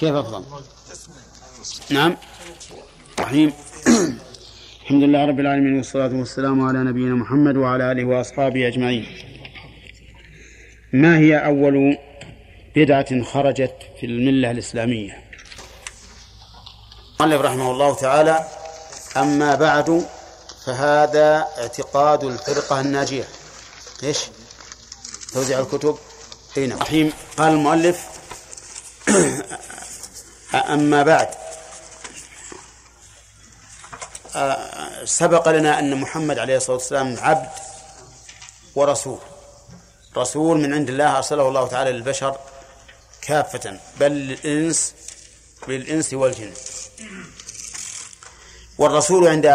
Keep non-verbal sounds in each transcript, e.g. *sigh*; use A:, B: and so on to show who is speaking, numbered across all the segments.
A: كيف أفضل؟ نعم. رحيم. *clears throat* الحمد لله رب العالمين والصلاة والسلام على نبينا محمد وعلى آله وأصحابه أجمعين. ما هي أول بدعة خرجت في الملة الإسلامية؟ المؤلف رحمه الله تعالى أما بعد فهذا اعتقاد الفرقة الناجية. إيش؟ توزيع الكتب. هنا رحيم. قال المؤلف *clears throat* أما بعد. سبق لنا أن محمد عليه الصلاة والسلام عبد ورسول. رسول من عند الله أرسله الله تعالى للبشر كافة بل للإنس للإنس والجن. والرسول عند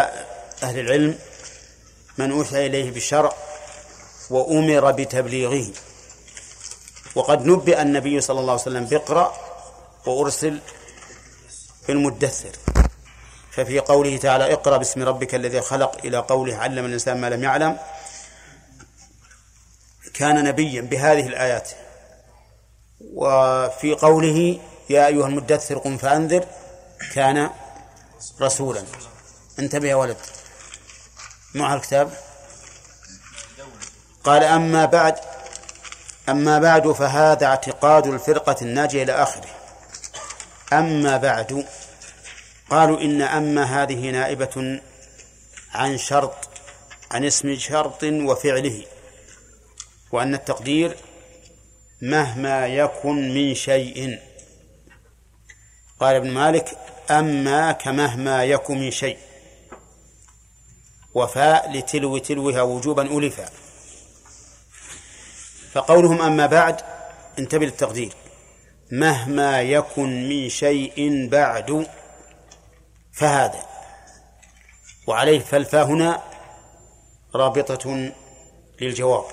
A: أهل العلم من أوحي إليه بالشرع وأمر بتبليغه. وقد نبئ النبي صلى الله عليه وسلم بقرأ وأرسل في المدثر. ففي قوله تعالى اقرأ باسم ربك الذي خلق إلى قوله علم الإنسان ما لم يعلم كان نبيا بهذه الآيات. وفي قوله يا أيها المدثر قم فأنذر كان رسولا. انتبه يا ولد. مع الكتاب؟ قال أما بعد أما بعد فهذا اعتقاد الفرقة الناجية إلى آخره. أما بعد قالوا إن أما هذه نائبة عن شرط عن اسم شرط وفعله وأن التقدير مهما يكن من شيء. قال ابن مالك أما كمهما يكن من شيء. وفاء لتلو تلوها وجوبا ألفا. فقولهم أما بعد انتبه للتقدير. مهما يكن من شيء بعد فهذا. وعليه فالفاء هنا رابطة للجواب.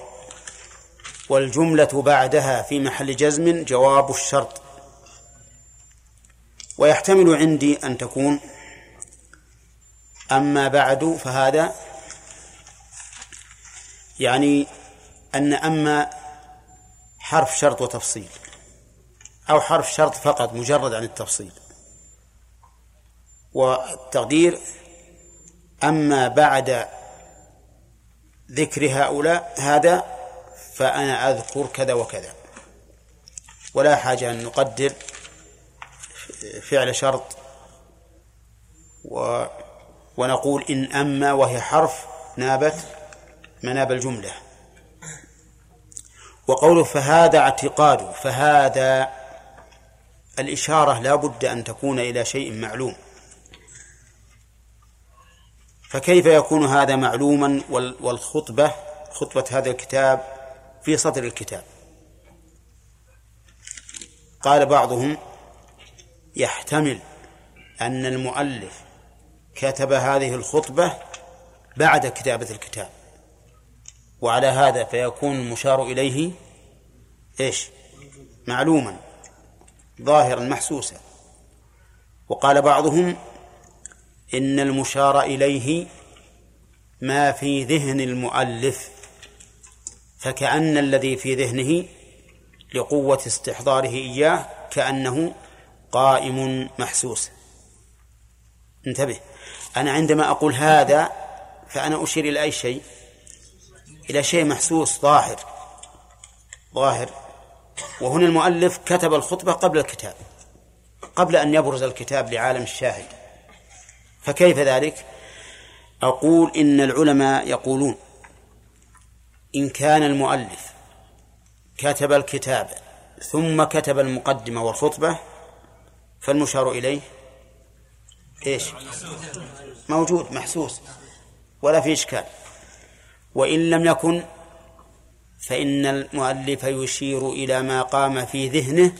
A: والجملة بعدها في محل جزم جواب الشرط. ويحتمل عندي أن تكون أما بعد فهذا يعني أن أما حرف شرط وتفصيل. أو حرف شرط فقط مجرد عن التفصيل. والتقدير أما بعد ذكر هؤلاء هذا فأنا أذكر كذا وكذا. ولا حاجة أن نقدر فعل شرط و ونقول إن أما وهي حرف نابت مناب الجملة. وقوله فهذا اعتقاد فهذا الإشارة لا بد أن تكون إلى شيء معلوم. فكيف يكون هذا معلوما؟ والخطبة خطبة هذا الكتاب في صدر الكتاب. قال بعضهم يحتمل أن المؤلف كتب هذه الخطبة بعد كتابة الكتاب. وعلى هذا فيكون المشار إليه إيش؟ معلوما. ظاهرا محسوسا. وقال بعضهم إن المشار إليه ما في ذهن المؤلف فكأن الذي في ذهنه لقوة استحضاره إياه كأنه قائم محسوس. انتبه أنا عندما أقول هذا فأنا أشير إلى أي شيء؟ إلى شيء محسوس ظاهر ظاهر. وهنا المؤلف كتب الخطبة قبل الكتاب قبل أن يبرز الكتاب لعالم الشاهد. فكيف ذلك؟ أقول إن العلماء يقولون إن كان المؤلف كتب الكتاب ثم كتب المقدمة والخطبة فالمشار إليه إيش؟ موجود محسوس ولا في إشكال. وإن لم يكن فإن المؤلف يشير إلى ما قام في ذهنه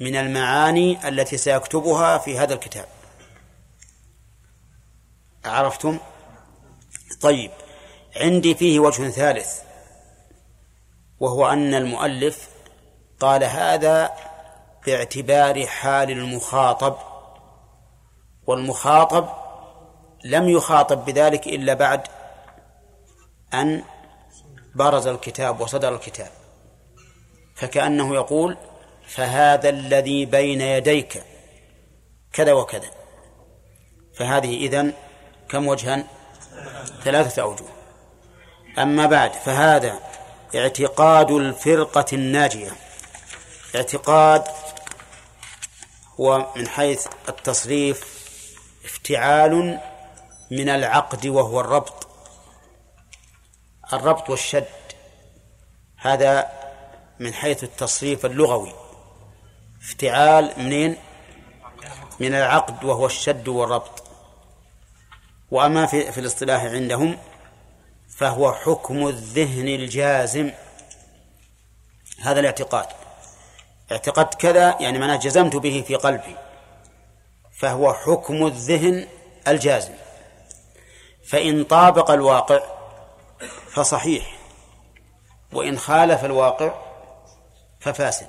A: من المعاني التي سيكتبها في هذا الكتاب. عرفتم؟ طيب عندي فيه وجه ثالث وهو أن المؤلف قال هذا باعتبار حال المخاطب والمخاطب لم يخاطب بذلك إلا بعد أن برز الكتاب وصدر الكتاب. فكأنه يقول فهذا الذي بين يديك. كذا وكذا. فهذه إذن كم وجها؟ ثلاثة أوجه. أما بعد فهذا اعتقاد الفرقة الناجية. اعتقاد هو من حيث التصريف افتعال من العقد وهو الربط. الربط والشد. هذا من حيث التصريف اللغوي. افتعال منين؟ من العقد وهو الشد والربط. وأما في, في الاصطلاح عندهم فهو حكم الذهن الجازم. هذا الاعتقاد. اعتقدت كذا يعني معناه جزمت به في قلبي. فهو حكم الذهن الجازم. فإن طابق الواقع فصحيح. وإن خالف الواقع ففاسد.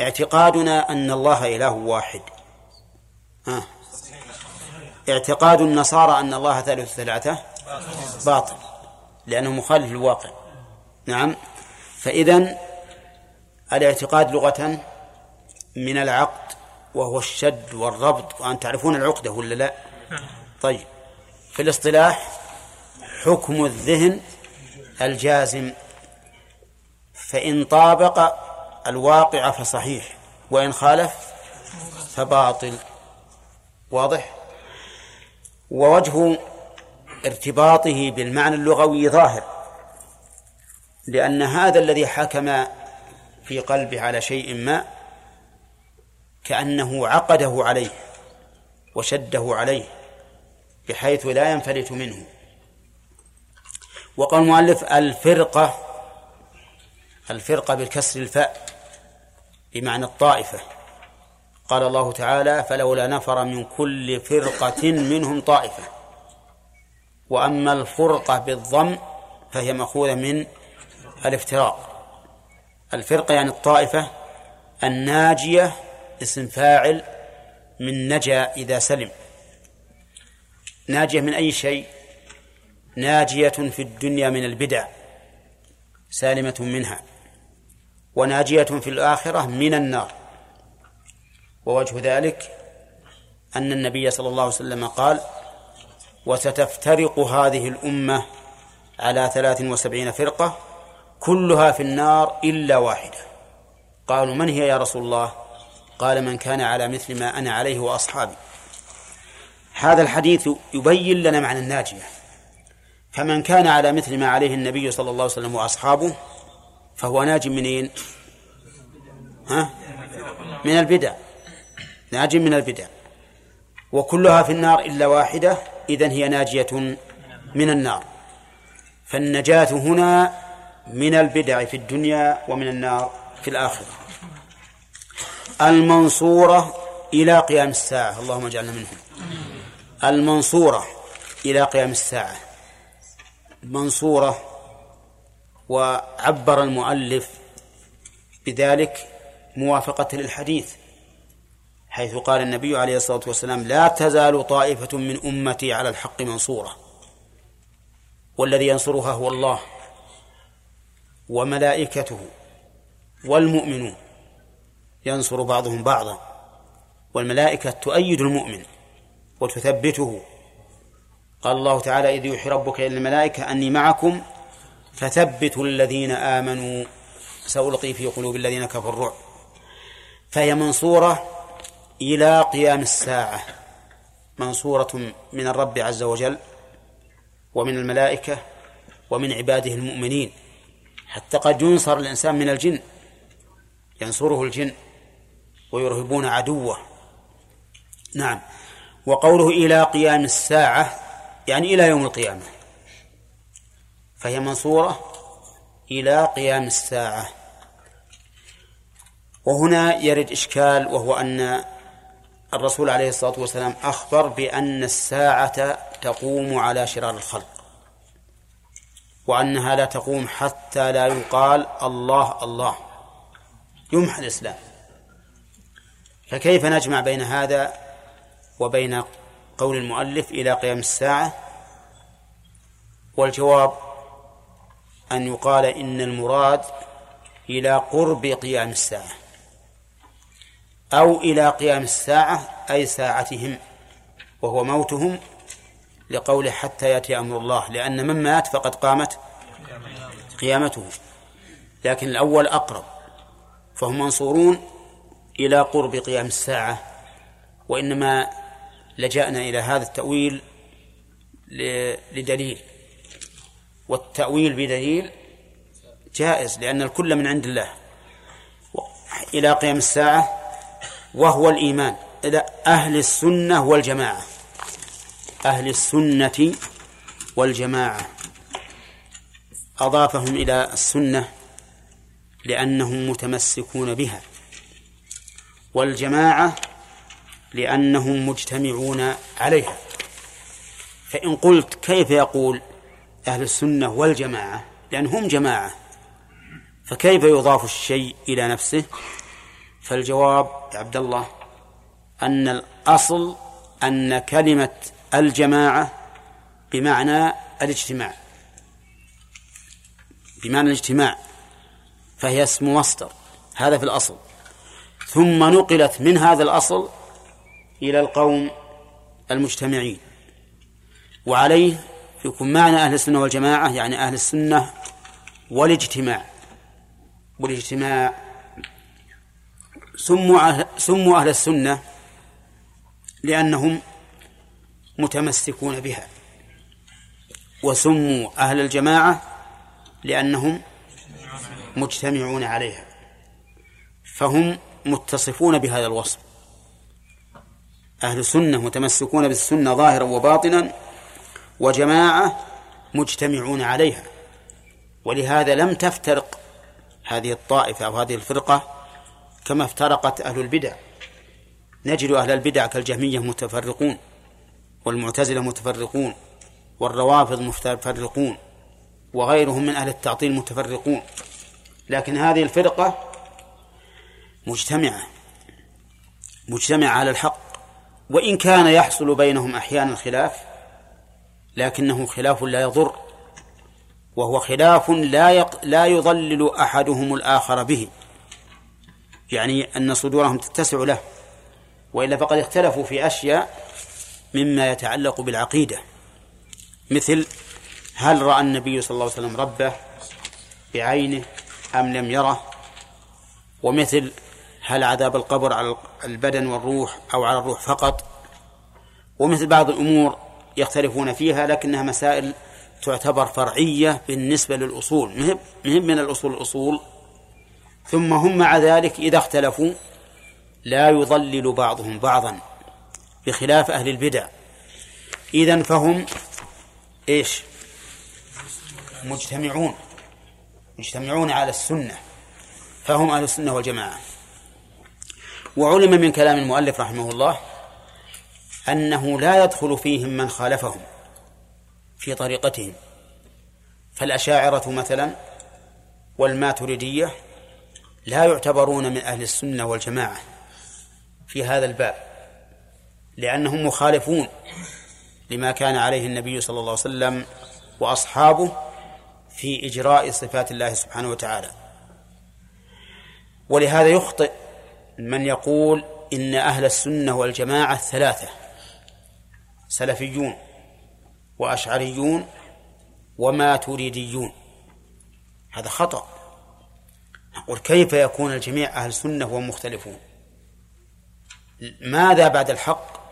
A: اعتقادنا أن الله إله واحد. آه. اعتقاد النصارى أن الله ثالث ثلاثة باطل لأنه مخالف للواقع. نعم. فإذا الاعتقاد لغة من العقد وهو الشد والربط. وأن تعرفون العقدة ولا لا؟ طيب. في الاصطلاح حكم الذهن الجازم فإن طابق الواقع فصحيح وإن خالف فباطل. واضح؟ ووجه ارتباطه بالمعنى اللغوي ظاهر لأن هذا الذي حكم في قلبه على شيء ما كأنه عقده عليه وشده عليه بحيث لا ينفلت منه. وقال المؤلف الفرقة الفرقة بالكسر الفاء بمعنى الطائفة. قال الله تعالى فلولا نفر من كل فرقة منهم طائفة. وأما الفرقة بالضم فهي مأخوذة من الافتراق الفرقة يعني الطائفة الناجية اسم فاعل من نجا إذا سلم. ناجية من أي شيء؟ ناجية في الدنيا من البدع سالمة منها وناجية في الآخرة من النار. ووجه ذلك أن النبي صلى الله عليه وسلم قال وستفترق هذه الأمة على ثلاث وسبعين فرقة كلها في النار إلا واحدة. قالوا من هي يا رسول الله؟ قال من كان على مثل ما أنا عليه وأصحابي. هذا الحديث يبين لنا معنى الناجية. فمن كان على مثل ما عليه النبي صلى الله عليه وسلم وأصحابه فهو ناج منين ها؟ من البدع. ناج من البدع. وكلها في النار إلا واحدة إذن هي ناجية من النار. فالنجاة هنا من البدع في الدنيا ومن النار في الآخرة. المنصورة إلى قيام الساعة. اللهم اجعلنا منهم. المنصورة إلى قيام الساعة. منصورة وعبر المؤلف بذلك موافقة للحديث حيث قال النبي عليه الصلاة والسلام لا تزال طائفة من أمتي على الحق منصورة والذي ينصرها هو الله وملائكته والمؤمنون ينصر بعضهم بعضا والملائكة تؤيد المؤمن وتثبته قال الله تعالى إذ يوحي ربك إلى الملائكة أني معكم فثبتوا الذين آمنوا سألقي في قلوب الذين كفروا الرعب فهي منصورة إلى قيام الساعة منصورة من الرب عز وجل ومن الملائكة ومن عباده المؤمنين حتى قد ينصر الإنسان من الجن ينصره الجن ويرهبون عدوه. نعم. وقوله إلى قيام الساعة يعني إلى يوم القيامة. فهي منصورة إلى قيام الساعة. وهنا يرد إشكال وهو أن الرسول عليه الصلاة والسلام أخبر بأن الساعة تقوم على شرار الخلق. وأنها لا تقوم حتى لا يقال الله الله. يمحى الإسلام. فكيف نجمع بين هذا وبين قول المؤلف إلى قيام الساعة والجواب أن يقال إن المراد إلى قرب قيام الساعة أو إلى قيام الساعة أي ساعتهم وهو موتهم لقوله حتى يأتي أمر الله لأن من مات فقد قامت قيامته لكن الأول أقرب فهم منصورون إلى قرب قيام الساعة وإنما لجأنا إلى هذا التأويل لدليل. والتأويل بدليل جائز لأن الكل من عند الله. إلى قيام الساعة وهو الإيمان. إلى أهل السنة والجماعة. أهل السنة والجماعة. أضافهم إلى السنة لأنهم متمسكون بها. والجماعة لأنهم مجتمعون عليها. فإن قلت كيف يقول أهل السنة والجماعة؟ لأن هم جماعة. فكيف يضاف الشيء إلى نفسه؟ فالجواب يا عبد الله أن الأصل أن كلمة الجماعة بمعنى الاجتماع. بمعنى الاجتماع. فهي اسم مصدر. هذا في الأصل. ثم نقلت من هذا الأصل إلى القوم المجتمعين. وعليه يكون معنى أهل السنة والجماعة يعني أهل السنة والاجتماع. والاجتماع. سموا أهل, سموا أهل السنة لأنهم متمسكون بها. وسموا أهل الجماعة لأنهم مجتمعون عليها. فهم متصفون بهذا الوصف. أهل السنة متمسكون بالسنة ظاهرا وباطنا وجماعة مجتمعون عليها. ولهذا لم تفترق هذه الطائفة أو هذه الفرقة كما افترقت أهل البدع. نجد أهل البدع كالجهمية متفرقون والمعتزلة متفرقون والروافض متفرقون وغيرهم من أهل التعطيل متفرقون. لكن هذه الفرقة مجتمعة مجتمعة على الحق. وإن كان يحصل بينهم أحيانا خلاف لكنه خلاف لا يضر وهو خلاف لا يق... لا يضلل أحدهم الآخر به يعني أن صدورهم تتسع له وإلا فقد اختلفوا في أشياء مما يتعلق بالعقيدة مثل هل رأى النبي صلى الله عليه وسلم ربه بعينه أم لم يره ومثل هل عذاب القبر على البدن والروح أو على الروح فقط؟ ومثل بعض الأمور يختلفون فيها لكنها مسائل تعتبر فرعية بالنسبة للأصول. مهم, من الأصول الأصول. ثم هم مع ذلك إذا اختلفوا لا يضلل بعضهم بعضا بخلاف أهل البدع. إذن فهم إيش؟ مجتمعون مجتمعون على السنة فهم أهل السنة والجماعة. وعلم من كلام المؤلف رحمه الله أنه لا يدخل فيهم من خالفهم في طريقتهم. فالأشاعرة مثلا والماتريدية لا يعتبرون من أهل السنة والجماعة في هذا الباب لأنهم مخالفون لما كان عليه النبي صلى الله عليه وسلم وأصحابه في إجراء صفات الله سبحانه وتعالى. ولهذا يخطئ من يقول إن أهل السنة والجماعة ثلاثة سلفيون وأشعريون وماتريديون. هذا خطأ. نقول كيف يكون الجميع أهل سنة وهم مختلفون ماذا بعد الحق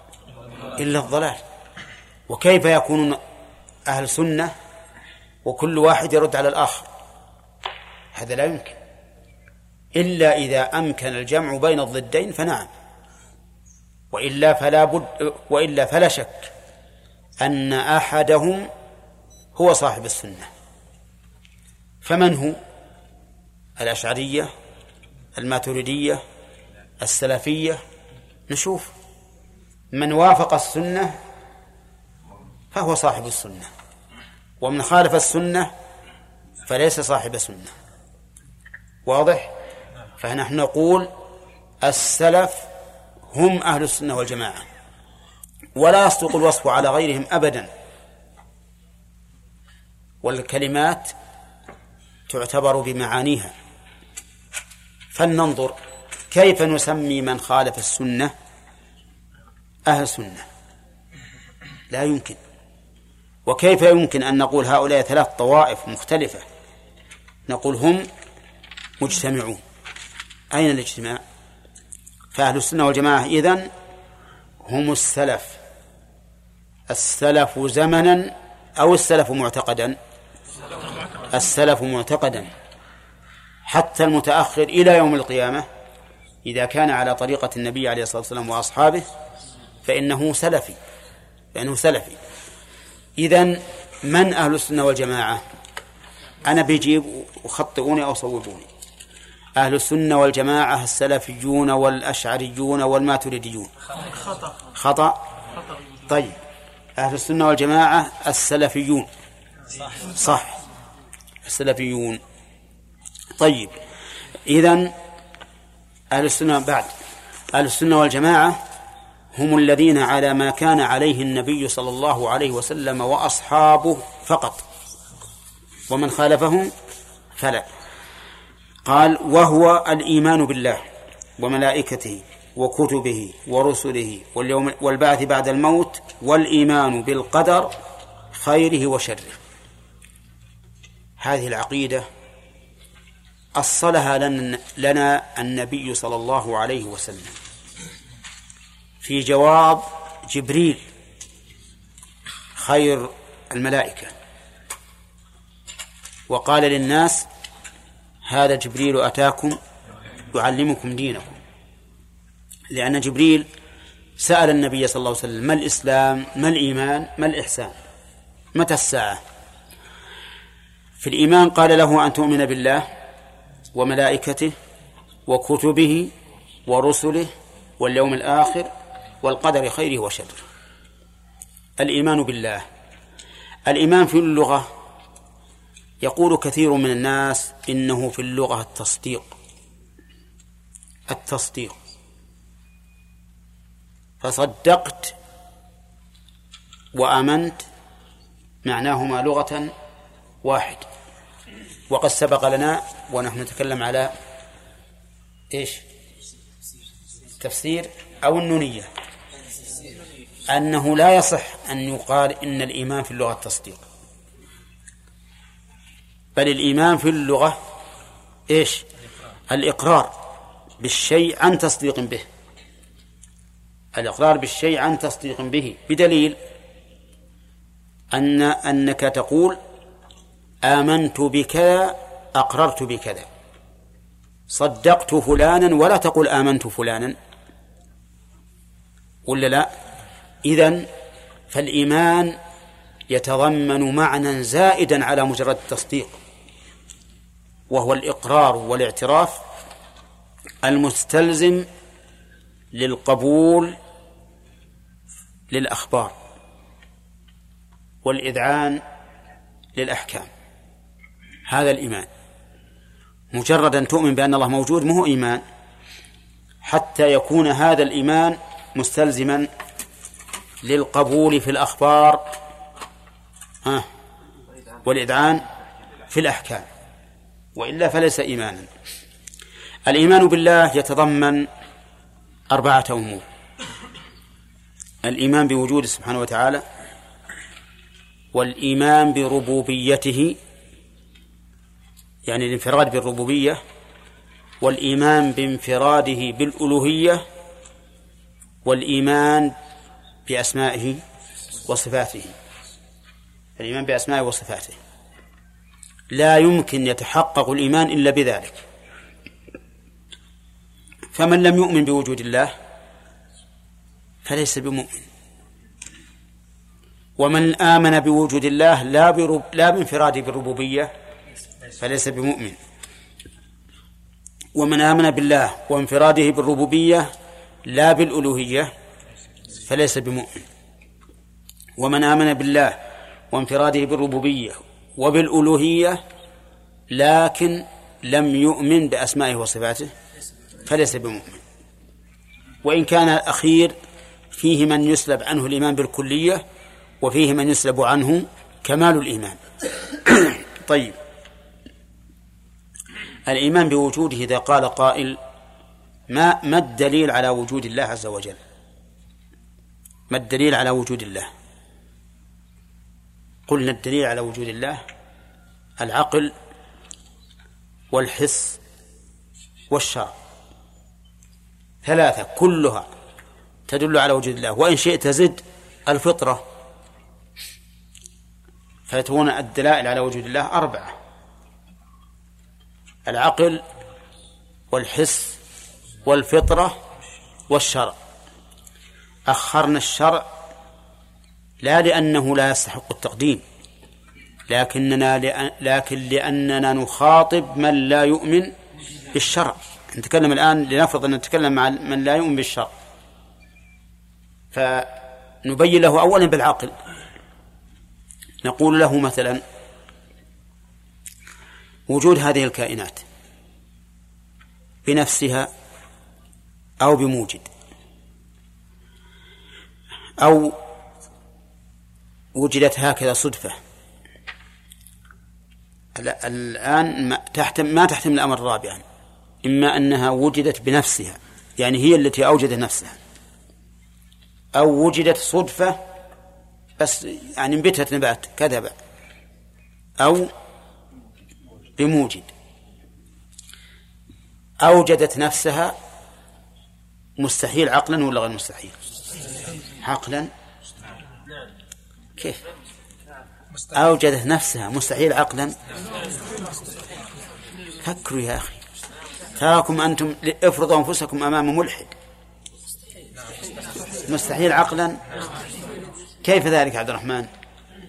A: إلا الضلال؟ وكيف يكونون أهل سنة وكل واحد يرد على الآخر؟ هذا لا يمكن. إلا إذا أمكن الجمع بين الضدين فنعم. وإلا فلا بد وإلا فلا شك أن أحدهم هو صاحب السنة. فمن هو؟ الأشعرية الماتريدية السلفية؟ نشوف. من وافق السنة فهو صاحب السنة. ومن خالف السنة فليس صاحب سنة. واضح؟ فنحن نقول السلف هم أهل السنة والجماعة ولا يصدق الوصف على غيرهم أبدا. والكلمات تعتبر بمعانيها. فلننظر كيف نسمي من خالف السنة أهل السنة. لا يمكن. وكيف يمكن أن نقول هؤلاء ثلاث طوائف مختلفة؟ نقول هم مجتمعون. أين الاجتماع؟ فأهل السنة والجماعة إذن هم السلف. السلف زمنا أو السلف معتقدا؟ السلف معتقدا. حتى المتأخر إلى يوم القيامة إذا كان على طريقة النبي عليه الصلاة والسلام وأصحابه فإنه سلفي فإنه سلفي. إذن من أهل السنة والجماعة؟ أنا بجيب وخطئوني أو صوبوني أهل السنة والجماعة السلفيون والأشعريون والماتريديون. خطأ. خطأ طيب. أهل السنة والجماعة السلفيون. صح, صح. السلفيون. طيب. إذن أهل السنة بعد. أهل السنة والجماعة هم الذين على ما كان عليه النبي صلى الله عليه وسلم وأصحابه فقط. ومن خالفهم فلا. قال وهو الإيمان بالله وملائكته وكتبه ورسله واليوم والبعث بعد الموت والإيمان بالقدر خيره وشره. هذه العقيدة أصلها لنا النبي صلى الله عليه وسلم. في جواب جبريل خير الملائكة. وقال للناس هذا جبريل أتاكم يعلمكم دينكم. لأن جبريل سأل النبي صلى الله عليه وسلم ما الإسلام؟ ما الإيمان؟ ما الإحسان؟ متى الساعة؟ في الإيمان قال له أن تؤمن بالله وملائكته وكتبه ورسله واليوم الآخر والقدر خيره وشره. الإيمان بالله. الإيمان في اللغة يقول كثير من الناس إنه في اللغة التصديق. التصديق. فصدقت وآمنت معناهما لغة واحد. وقد سبق لنا ونحن نتكلم على إيش؟ تفسير أو النونية. أنه لا يصح أن يقال إن الإيمان في اللغة التصديق. بل الإيمان في اللغة إيش؟ الإقرار بالشيء عن تصديق به. الإقرار بالشيء عن تصديق به. بدليل أن أنك تقول آمنت بكذا أقررت بكذا صدقت فلانا ولا تقول آمنت فلانا. ولا لا؟ إذن فالإيمان يتضمن معنى زائدا على مجرد التصديق وهو الإقرار والاعتراف المستلزم للقبول للأخبار والإذعان للأحكام. هذا الإيمان. مجرد أن تؤمن بأن الله موجود مو إيمان. حتى يكون هذا الإيمان مستلزما للقبول في الأخبار ها؟ والإذعان في الأحكام وإلا فليس إيمانا. الإيمان بالله يتضمن أربعة أمور. الإيمان بوجوده سبحانه وتعالى والإيمان بربوبيته يعني الانفراد بالربوبية والإيمان بانفراده بالألوهية والإيمان بأسمائه وصفاته. الإيمان بأسمائه وصفاته. لا يمكن يتحقق الإيمان إلا بذلك. فمن لم يؤمن بوجود الله فليس بمؤمن. ومن آمن بوجود الله لا برب لا بانفراده بالربوبية فليس بمؤمن. ومن آمن بالله وانفراده بالربوبية لا بالألوهية فليس بمؤمن. ومن آمن بالله وانفراده بالربوبية وبالألوهية لكن لم يؤمن بأسمائه وصفاته فليس بمؤمن. وإن كان الأخير فيه من يسلب عنه الإيمان بالكلية وفيه من يسلب عنه كمال الإيمان. *coughs* طيب. الإيمان بوجوده إذا قال قائل ما ما الدليل على وجود الله عز وجل؟ ما الدليل على وجود الله؟ قلنا الدليل على وجود الله العقل والحس والشرع. ثلاثة كلها تدل على وجود الله. وإن شئت زد الفطرة. فيتكون الدلائل على وجود الله أربعة. العقل والحس والفطرة والشرع. أخرنا الشرع لا لأنه لا يستحق التقديم لكننا لكن لأننا نخاطب من لا يؤمن بالشرع. نتكلم الآن لنفرض أن نتكلم مع من لا يؤمن بالشرع. فنبين له أولا بالعقل. نقول له مثلا وجود هذه الكائنات بنفسها أو بموجد أو وجدت هكذا صدفة. الآن ما تحتم ما تحتمل الأمر رابعا إما أنها وجدت بنفسها. يعني هي التي أوجدت نفسها. أو وجدت صدفة بس يعني انبتت نبات كذب. أو بموجد. أوجدت نفسها مستحيل عقلا ولا غير مستحيل؟ عقلا. كيف؟ أوجدت نفسها. مستحيل عقلا فكروا يا أخي. تراكم أنتم افرضوا أنفسكم أمام ملحد. مستحيل عقلا كيف ذلك عبد الرحمن؟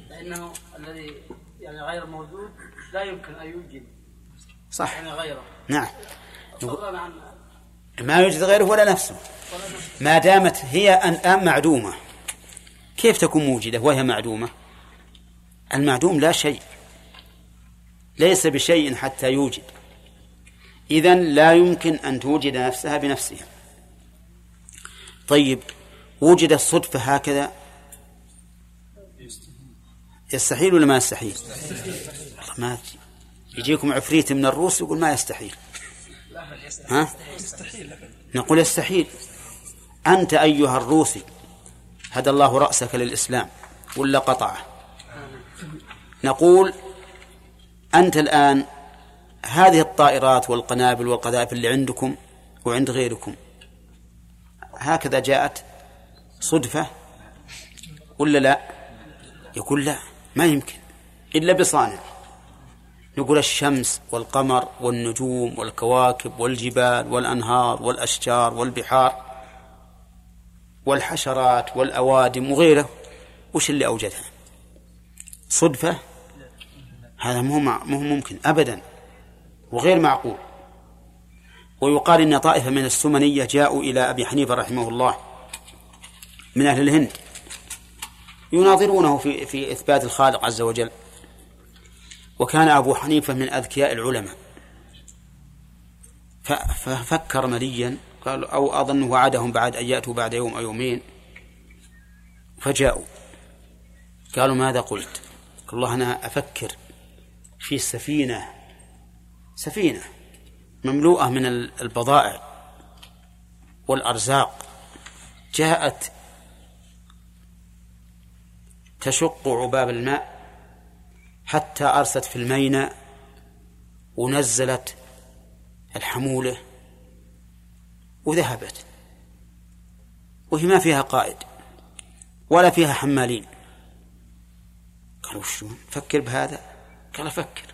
B: لأنه الذي يعني غير موجود لا يمكن أن يوجد.
A: صح.
B: يعني غيره.
A: نعم. ما يوجد غيره ولا نفسه. ما دامت هي أن معدومة. كيف تكون موجدة وهي معدومة؟ المعدوم لا شيء ليس بشيء حتى يوجد. إذن لا يمكن أن توجد نفسها بنفسها. طيب وجدت صدفة هكذا؟ يستحيل ولا ما يستحيل؟ ما يجيكم عفريت من الروس يقول ما يستحيل. ها؟ نقول يستحيل. أنت أيها الروسي هدى الله رأسك للإسلام ولا قطعه. نقول أنت الآن هذه الطائرات والقنابل والقذائف اللي عندكم وعند غيركم هكذا جاءت صدفة ولا لا؟ يقول لا ما يمكن إلا بصانع. نقول الشمس والقمر والنجوم والكواكب والجبال والأنهار والأشجار والبحار والحشرات والأوادم وغيره وش اللي أوجدها؟ صدفة؟ هذا مو مو ممكن أبدا. وغير معقول. ويقال إن طائفة من السمنية جاءوا إلى أبي حنيفة رحمه الله من أهل الهند يناظرونه في في إثبات الخالق عز وجل. وكان أبو حنيفة من أذكياء العلماء. ففكر مليا قال أو أظن وعدهم بعد أن يأتوا بعد يوم أو يومين فجاءوا. قالوا ماذا قلت؟ قال الله أنا أفكر في سفينة سفينة مملوءة من البضائع والأرزاق جاءت تشق عباب الماء حتى أرست في الميناء ونزلت الحمولة وذهبت. وهي ما فيها قائد ولا فيها حمالين. قالوا شو فكر بهذا. قال أفكر.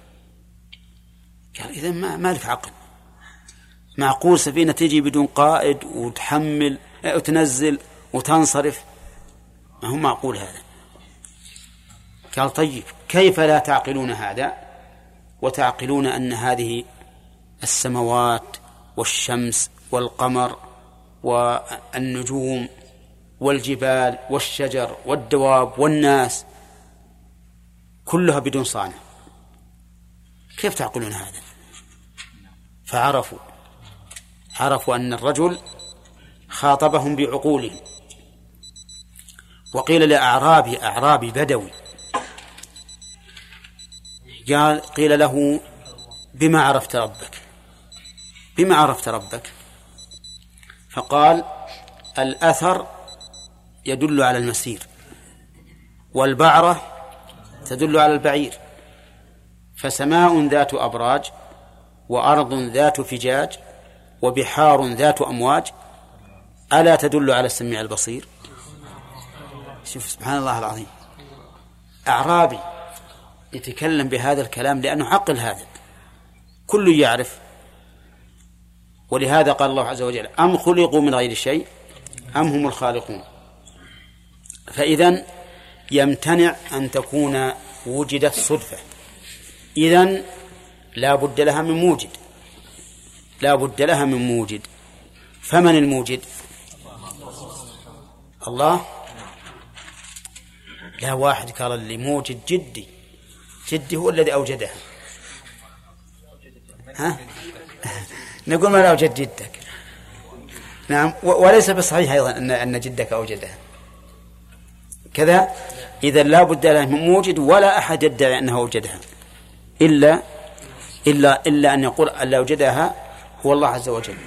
A: قال إذا ما ما لك عقل. معقول سفينة تجي بدون قائد وتحمل وتنزل وتنصرف. ما هو معقول هذا. قال طيب كيف لا تعقلون هذا؟ وتعقلون أن هذه السماوات والشمس والقمر والنجوم والجبال والشجر والدواب والناس كلها بدون صانع. كيف تعقلون هذا؟ فعرفوا عرفوا أن الرجل خاطبهم بعقولهم وقيل لأعرابي أعرابي بدوي. قال قيل له بما عرفت ربك؟ بما عرفت ربك؟ فقال الأثر يدل على المسير والبعرة تدل على البعير فسماء ذات أبراج وأرض ذات فجاج وبحار ذات أمواج ألا تدل على السميع البصير؟ شوف سبحان الله العظيم. أعرابي يتكلم بهذا الكلام لأنه عقل هذا. كل يعرف ولهذا قال الله عز وجل أم خلقوا من غير شيء أم هم الخالقون؟ فإذا يمتنع أن تكون وجدت صدفة. إذا لا بد لها من موجد. لا بد لها من موجد. فمن الموجد؟ الله. لا واحد قال اللي موجد جدي. جدي هو الذي أوجدها ها؟ نقول من أوجد جدك. نعم وليس بصحيح أيضا أن أن جدك أوجدها كذا إذا لا بد له من موجد ولا أحد يدعي أنه أوجدها. إلا إلا إلا أن يقول أن أوجدها هو الله عز وجل.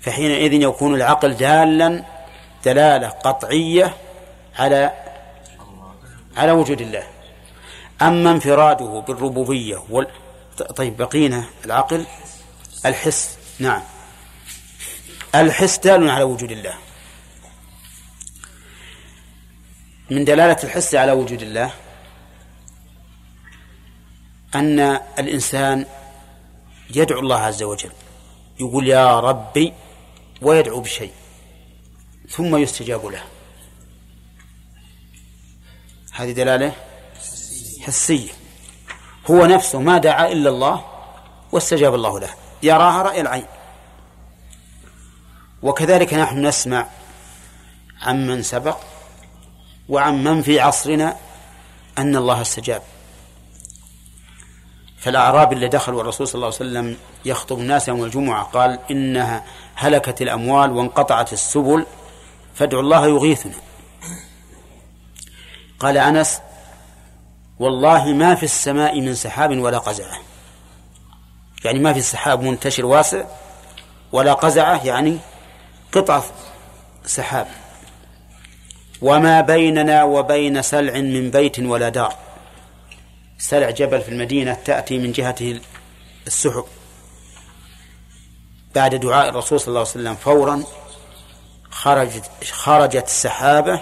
A: فحينئذ يكون العقل دالا دلالة قطعية على على وجود الله. أما انفراده بالربوبية وال... طيب بقينا العقل؟ الحس نعم. الحس دال على وجود الله. من دلالة الحس على وجود الله أن الإنسان يدعو الله عز وجل. يقول يا ربي ويدعو بشيء ثم يستجاب له. هذه دلالة حسية. هو نفسه ما دعا إلا الله واستجاب الله له. يراها رأي العين. وكذلك نحن نسمع عمن سبق وعن من في عصرنا أن الله استجاب. فالأعراب اللي دخلوا الرسول صلى الله عليه وسلم يخطب الناس يوم الجمعة قال إنها هلكت الأموال وانقطعت السبل فادعوا الله يغيثنا. قال أنس والله ما في السماء من سحاب ولا قزعة يعني ما في سحاب منتشر واسع ولا قزعة يعني قطعة سحاب. وما بيننا وبين سلع من بيت ولا دار. سلع جبل في المدينة تأتي من جهته السحب. بعد دعاء الرسول صلى الله عليه وسلم فورا خرجت خرجت السحابة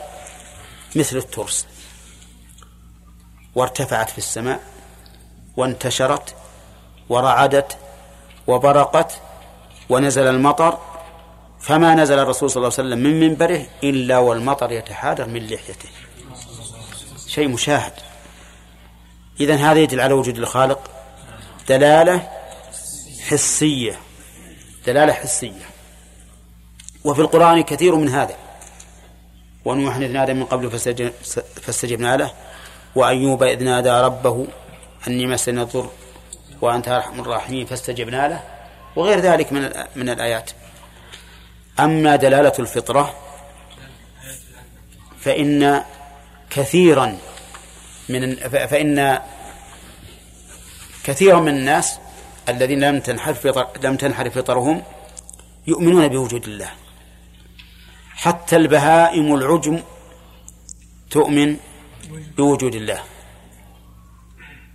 A: مثل الترس. وارتفعت في السماء وانتشرت ورعدت وبرقت ونزل المطر فما نزل الرسول صلى الله عليه وسلم من منبره إلا والمطر يتحادر من لحيته. شيء مشاهد. إذن هذا يدل على وجود الخالق دلالة حسية دلالة حسية. وفي القرآن كثير من هذا. ونوح إذ نادى من قبل فاستجبنا له وأيوب إذ نادى ربه أني مسني الضر. وأنت أرحم الراحمين فاستجبنا له وغير ذلك من من الآيات. أما دلالة الفطرة فإن كثيرا من فإن كثيرا من الناس الذين لم تنحرف لم تنحرف فطرهم يؤمنون بوجود الله. حتى البهائم العجم تؤمن بوجود الله.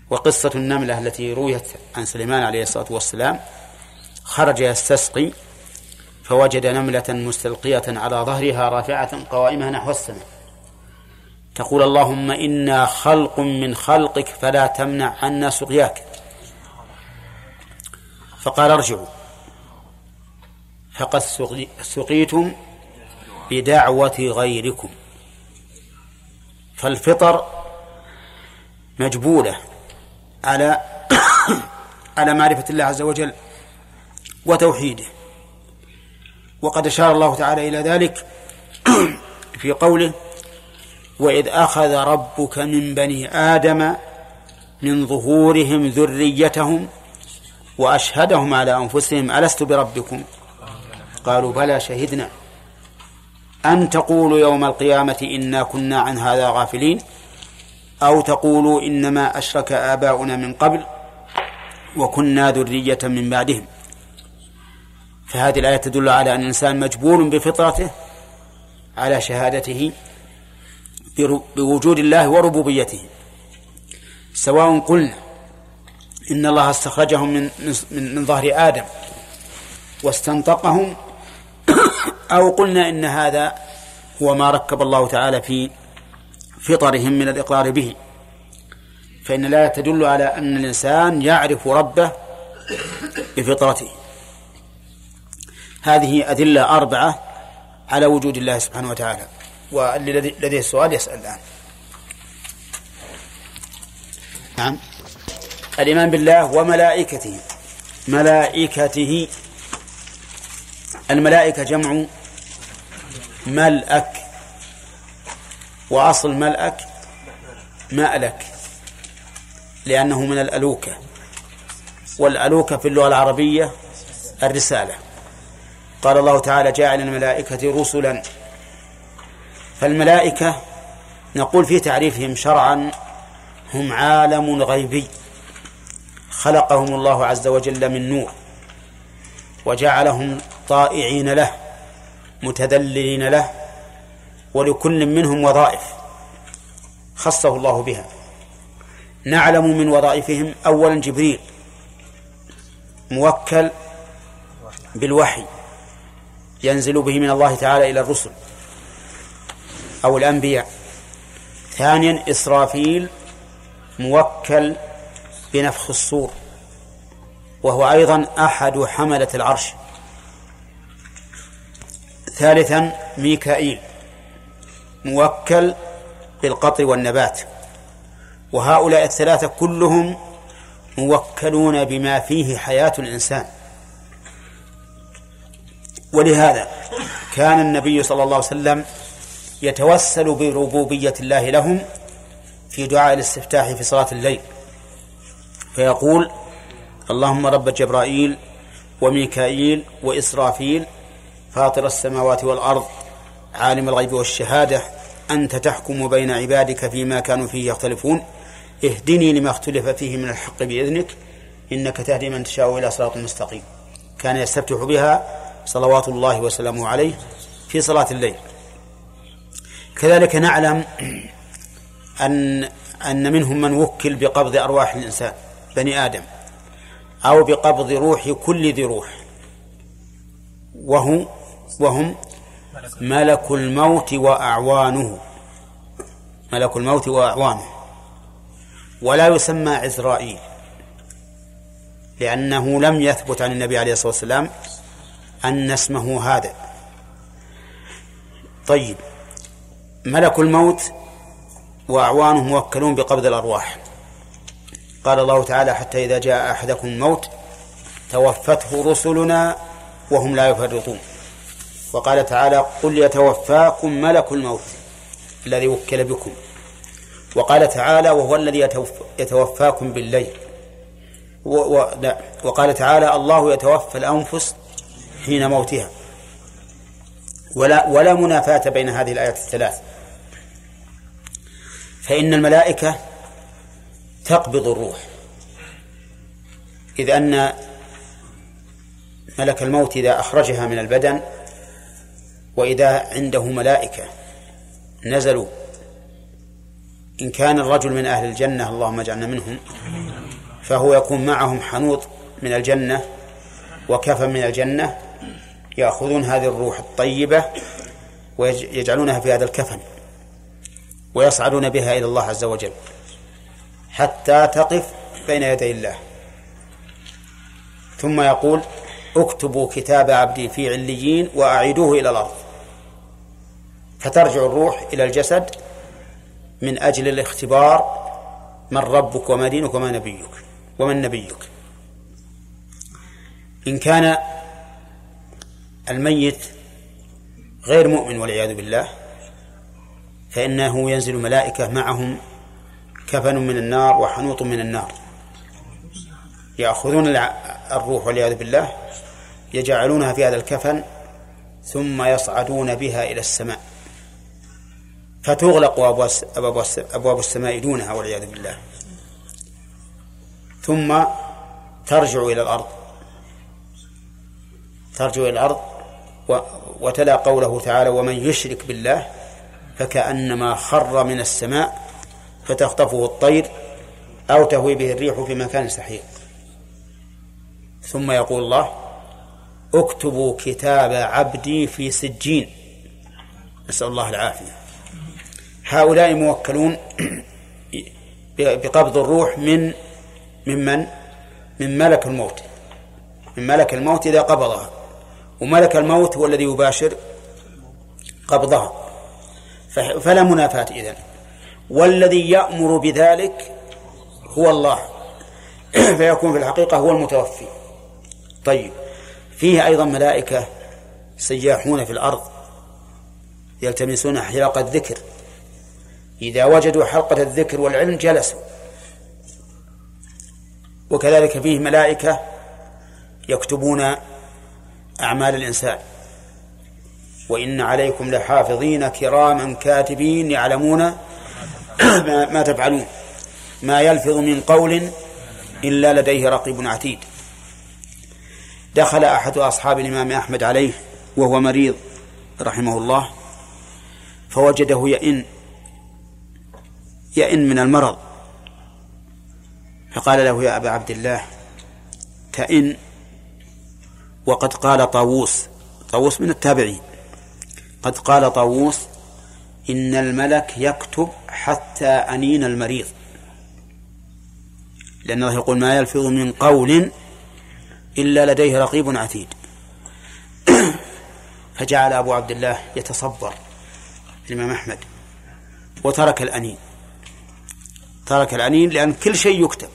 A: وقصة النملة التي رويت عن سليمان عليه الصلاة والسلام خرج يستسقي فوجد نملة مستلقية على ظهرها رافعة قوائمها نحو السماء. تقول اللهم إنا خلق من خلقك فلا تمنع عنا سقياك. فقال ارجعوا. فقد سقيتم بدعوة غيركم. فالفطر مجبولة. على *coughs* على معرفة الله عز وجل وتوحيده. وقد أشار الله تعالى إلى ذلك *coughs* في قوله وإذ أخذ ربك من بني آدم من ظهورهم ذريتهم وأشهدهم على أنفسهم ألست بربكم؟ قالوا بلى شهدنا. أن تقولوا يوم القيامة إنا كنا عن هذا غافلين؟ أو تقولوا إنما أشرك آباؤنا من قبل وكنا ذرية من بعدهم. فهذه الآية تدل على أن الإنسان مجبول بفطرته على شهادته بوجود الله وربوبيته. سواء قلنا إن الله استخرجهم من من, من ظهر آدم واستنطقهم أو قلنا إن هذا هو ما ركب الله تعالى في فطرهم من الإقرار به. فإن الآية تدل على أن الإنسان يعرف ربه بفطرته. هذه أدلة أربعة على وجود الله سبحانه وتعالى. والذي لديه السؤال يسأل الآن. نعم. الإيمان بالله وملائكته. ملائكته. الملائكة جمع ملأك. وأصل ملأك مألك لأنه من الألوكة والألوكة في اللغة العربية الرسالة. قال الله تعالى جاعل الملائكة رسلا. فالملائكة نقول في تعريفهم شرعا هم عالم غيبي. خلقهم الله عز وجل من نور وجعلهم طائعين له متذللين له ولكل منهم وظائف خصه الله بها. نعلم من وظائفهم اولا جبريل موكل بالوحي ينزل به من الله تعالى إلى الرسل أو الأنبياء. ثانيا إسرافيل موكل بنفخ الصور وهو أيضا أحد حملة العرش. ثالثا ميكائيل موكل بالقطر والنبات. وهؤلاء الثلاثة كلهم موكلون بما فيه حياة الإنسان. ولهذا كان النبي صلى الله عليه وسلم يتوسل بربوبية الله لهم في دعاء الاستفتاح في صلاة الليل. فيقول اللهم رب جبرائيل وميكائيل وإسرافيل فاطر السماوات والأرض عالم الغيب والشهادة أنت تحكم بين عبادك فيما كانوا فيه يختلفون. اهدني لما اختلف فيه من الحق بإذنك إنك تهدي من تشاء إلى صراط مستقيم. كان يستفتح بها صلوات الله وسلامه عليه في صلاة الليل. كذلك نعلم أن أن منهم من وكل بقبض أرواح الإنسان بني آدم أو بقبض روح كل ذي روح. وهم وهم ملك الموت وأعوانه. ملك الموت وأعوانه. ولا يسمى عزرائيل لأنه لم يثبت عن النبي عليه الصلاة والسلام أن اسمه هذا. طيب ملك الموت وأعوانه موكلون بقبض الأرواح. قال الله تعالى حتى إذا جاء أحدكم الموت توفته رسلنا وهم لا يفرطون. وقال تعالى قل يتوفاكم ملك الموت الذي وكل بكم. وقال تعالى وهو الذي يتوفاكم بالليل. و و وقال تعالى الله يتوفى الأنفس حين موتها. ولا ولا منافاة بين هذه الآيات الثلاث. فإن الملائكة تقبض الروح. إذ أن ملك الموت إذا أخرجها من البدن وإذا عنده ملائكة نزلوا إن كان الرجل من أهل الجنة اللهم اجعلنا منهم فهو يكون معهم حنوط من الجنة وكفن من الجنة يأخذون هذه الروح الطيبة ويجعلونها في هذا الكفن ويصعدون بها إلى الله عز وجل حتى تقف بين يدي الله. ثم يقول اكتبوا كتاب عبدي في عليين وأعيدوه إلى الأرض. فترجع الروح إلى الجسد من أجل الاختبار من ربك وما دينك وما نبيك ومن نبيك. إن كان الميت غير مؤمن والعياذ بالله فإنه ينزل ملائكة معهم كفن من النار وحنوط من النار. يأخذون الروح والعياذ بالله يجعلونها في هذا الكفن ثم يصعدون بها إلى السماء. فتغلق أبواب أبواب السماء دونها والعياذ بالله. ثم ترجع إلى الأرض. ترجو إلى الأرض وتلا قوله تعالى ومن يشرك بالله فكأنما خر من السماء فتخطفه الطير أو تهوي به الريح في مكان سحيق. ثم يقول الله اكتبوا كتاب عبدي في سجين. نسأل الله العافية. هؤلاء موكلون بقبض الروح من ممن من؟ ملك الموت. من ملك الموت إذا قبضها. وملك الموت هو الذي يباشر قبضها. فلا منافاة إذن. والذي يأمر بذلك هو الله. *clears throat* فيكون في الحقيقة هو المتوفي. طيب. فيه أيضا ملائكة سياحون في الأرض يلتمسون حلقة الذكر. إذا وجدوا حلقة الذكر والعلم جلسوا. وكذلك فيه ملائكة يكتبون أعمال الإنسان. وإن عليكم لحافظين كراما كاتبين يعلمون ما تفعلون. ما يلفظ من قول إلا لديه رقيب عتيد. دخل أحد أصحاب الإمام أحمد عليه وهو مريض رحمه الله فوجده يئن يئن من المرض. فقال له يا أبا عبد الله تئن. وقد قال طاووس طاووس من التابعين. قد قال طاووس إن الملك يكتب حتى أنين المريض. لأن الله يقول ما يلفظ من قول إلا لديه رقيب عتيد. *clears throat* فجعل أبو عبد الله يتصبر الإمام أحمد وترك الأنين. ترك الأنين لأن كل شيء يكتب.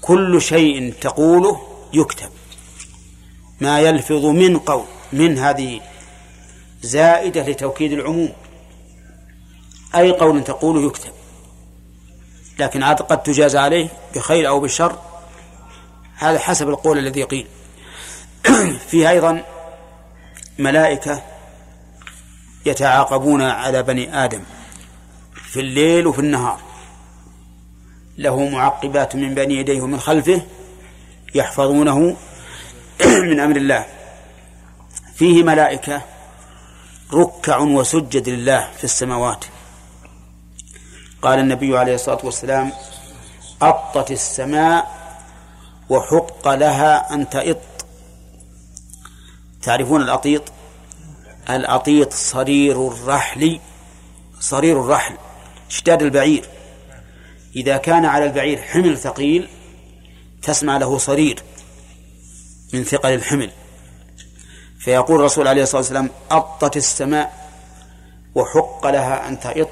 A: كل شيء تقوله يكتب. ما يلفظ من قول من هذه زائدة لتوكيد العموم. أي قول تقوله يكتب. لكن عاد قد تجاز عليه بخير أو بشر. هذا حسب القول الذي قيل. *clears throat* فيه أيضا ملائكة يتعاقبون على بني آدم في الليل وفي النهار. له معقبات من بين يديه ومن خلفه يحفظونه *clears throat* من أمر الله. فيه ملائكة ركع وسجد لله في السماوات. قال النبي عليه الصلاة والسلام أطت السماء وحق لها أن تئط. تعرفون الأطيط؟ الأطيط صرير الرحل صرير الرحل اشتاد البعير. إذا كان على البعير حمل ثقيل تسمع له صرير من ثقل الحمل. فيقول الرسول عليه الصلاة والسلام أطت السماء وحق لها أن تئط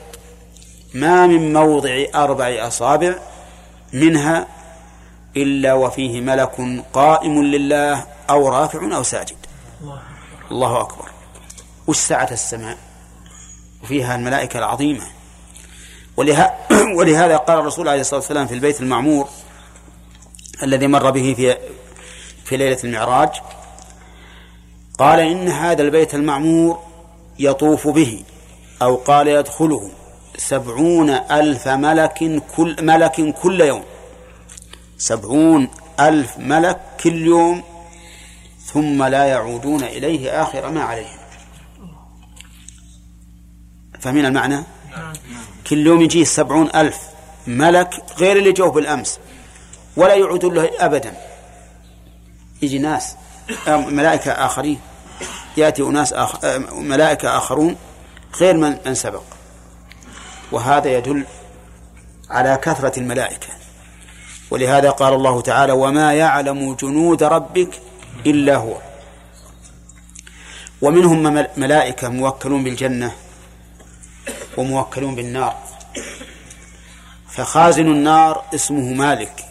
A: ما من موضع أربع أصابع منها إلا وفيه ملك قائم لله أو رافع أو ساجد. الله أكبر. وش سعة السماء؟ وفيها الملائكة العظيمة. *clears throat* ولهذا قال الرسول عليه الصلاة والسلام في البيت المعمور الذي مر به في في ليلة المعراج قال إن هذا البيت المعمور يطوف به أو قال يدخله سبعون ألف ملك كل ملك كل يوم. سبعون ألف ملك كل يوم ثم لا يعودون إليه آخر ما عليهم. فمن المعنى؟ كل يوم يجي سبعون ألف ملك غير اللي جوه بالأمس. ولا يعودون له أبدا. يجي ناس ملائكة آخرين. يأتي أناس آخر ملائكة آخرون غير من من سبق. وهذا يدل على كثرة الملائكة. ولهذا قال الله تعالى وما يعلم جنود ربك إلا هو. ومنهم ملائكة موكلون بالجنة. وموكلون بالنار. فخازن النار اسمه مالك.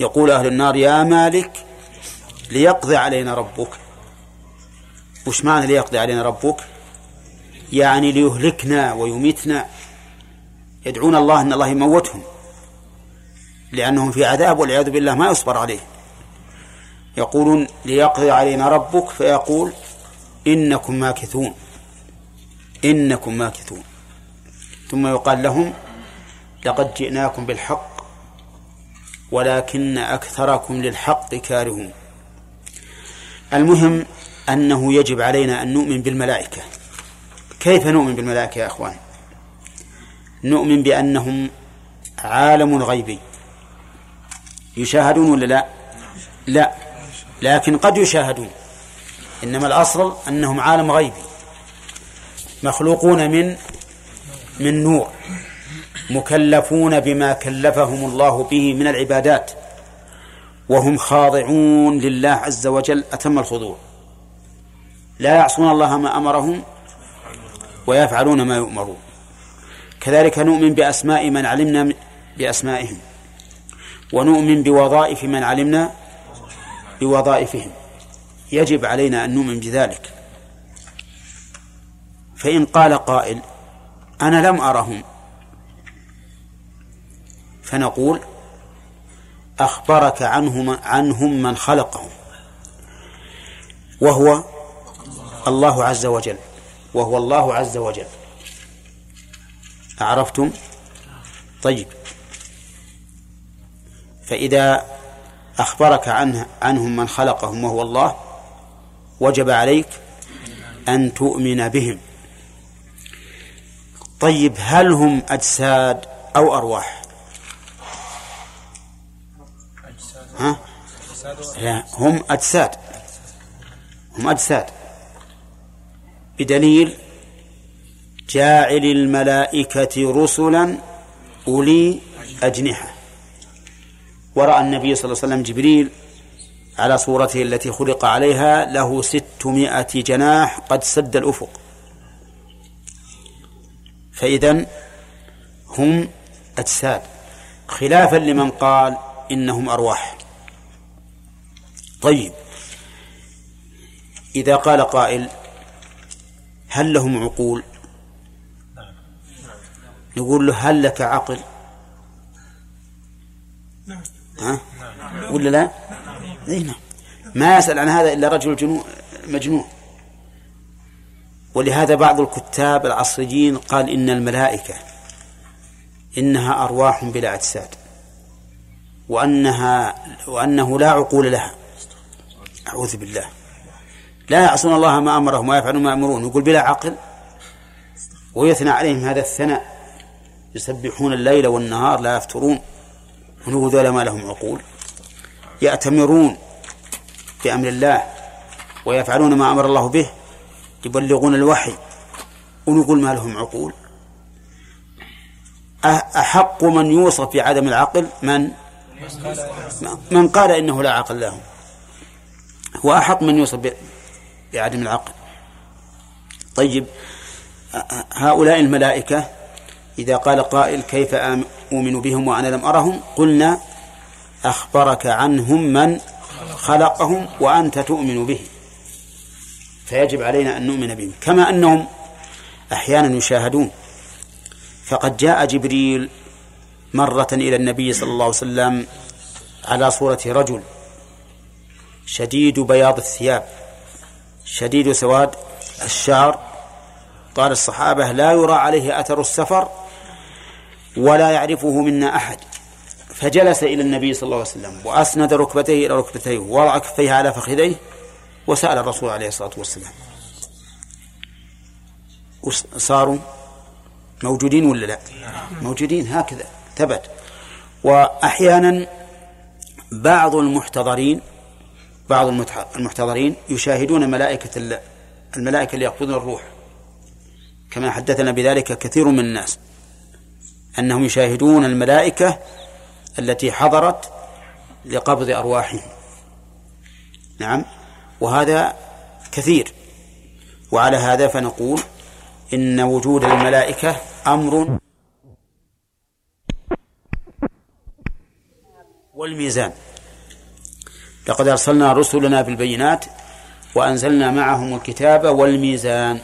A: يقول أهل النار يا مالك ليقضي علينا ربك. وش معنى ليقضي علينا ربك؟ يعني ليهلكنا ويميتنا. يدعون الله أن الله يموتهم لأنهم في عذاب والعياذ بالله ما يصبر عليه. يقولون ليقضي علينا ربك. فيقول إنكم ماكثون. إنكم ماكثون. ثم يقال لهم لقد جئناكم بالحق ولكن أكثركم للحق كارهون. المهم أنه يجب علينا أن نؤمن بالملائكة. كيف نؤمن بالملائكة يا أخوان؟ نؤمن بأنهم عالم غيبي يشاهدون ولا لا؟ لا. لكن قد يشاهدون. إنما الأصل أنهم عالم غيبي مخلوقون من من نور مكلفون بما كلفهم الله به من العبادات وهم خاضعون لله عز وجل أتم الخضوع. لا يعصون الله ما أمرهم ويفعلون ما يؤمرون. كذلك نؤمن بأسماء من علمنا بأسمائهم ونؤمن بوظائف من علمنا بوظائفهم. يجب علينا أن نؤمن بذلك. فإن قال قائل أنا لم أرهم. فنقول أخبرك عنهم عنهم من خلقهم وهو الله عز وجل وهو الله عز وجل. أعرفتم؟ طيب. فإذا أخبرك عنه عنهم من خلقهم وهو الله وجب عليك أن تؤمن بهم. طيب هل هم أجساد أو أرواح؟ ها؟ لا هم أجساد. هم أجساد. بدليل جاعل الملائكة رسلا أولي أجنحة. ورأى النبي صلى الله عليه وسلم جبريل على صورته التي خلق عليها له ستمائة جناح قد سد الأفق. فإذا هم أجساد. خلافا لمن قال إنهم أرواح. طيب. إذا قال قائل هل لهم عقول؟ نقول له هل لك عقل؟ ها؟ ولا لا؟ اي نعم. ما يسأل عن هذا إلا رجل جنون مجنون. ولهذا بعض الكتاب العصريين قال إن الملائكة إنها أرواح بلا أجساد وأنها وأنه لا عقول لها. أعوذ بالله. لا يعصون الله ما أمرهم ويفعلون ما يأمرون. يقول بلا عقل ويثنى عليهم هذا الثناء. يسبحون الليل والنهار لا يفترون. ونقول ذولا ما لهم عقول. يأتمرون بأمر الله ويفعلون ما أمر الله به. يبلغون الوحي ونقول ما لهم عقول. أحق من يوصف بعدم العقل من؟ من قال إنه لا عقل لهم وأحق من يوصف بعدم العقل. طيب هؤلاء الملائكة إذا قال قائل كيف أؤمن بهم وأنا لم أرهم؟ قلنا أخبرك عنهم من خلقهم وأنت تؤمن به. فيجب علينا أن نؤمن بهم. كما أنهم أحيانا يشاهدون. فقد جاء جبريل مرة إلى النبي صلى الله عليه وسلم على صورة رجل شديد بياض الثياب شديد سواد الشعر. قال الصحابة لا يرى عليه أثر السفر ولا يعرفه منا أحد. فجلس إلى النبي صلى الله عليه وسلم وأسند ركبتيه إلى ركبتيه ووضع كفيه على فخذيه وسأل الرسول عليه الصلاة والسلام. صاروا موجودين ولا لا؟ موجودين هكذا ثبت. وأحيانا بعض المحتضرين بعض المحتضرين يشاهدون ملائكة الملائكة اللي يقبضون الروح. كما حدثنا بذلك كثير من الناس. أنهم يشاهدون الملائكة التي حضرت لقبض أرواحهم. نعم. وهذا كثير. وعلى هذا فنقول إن وجود الملائكة أمر والميزان. لقد أرسلنا رسلنا بالبينات وأنزلنا معهم الكتاب والميزان.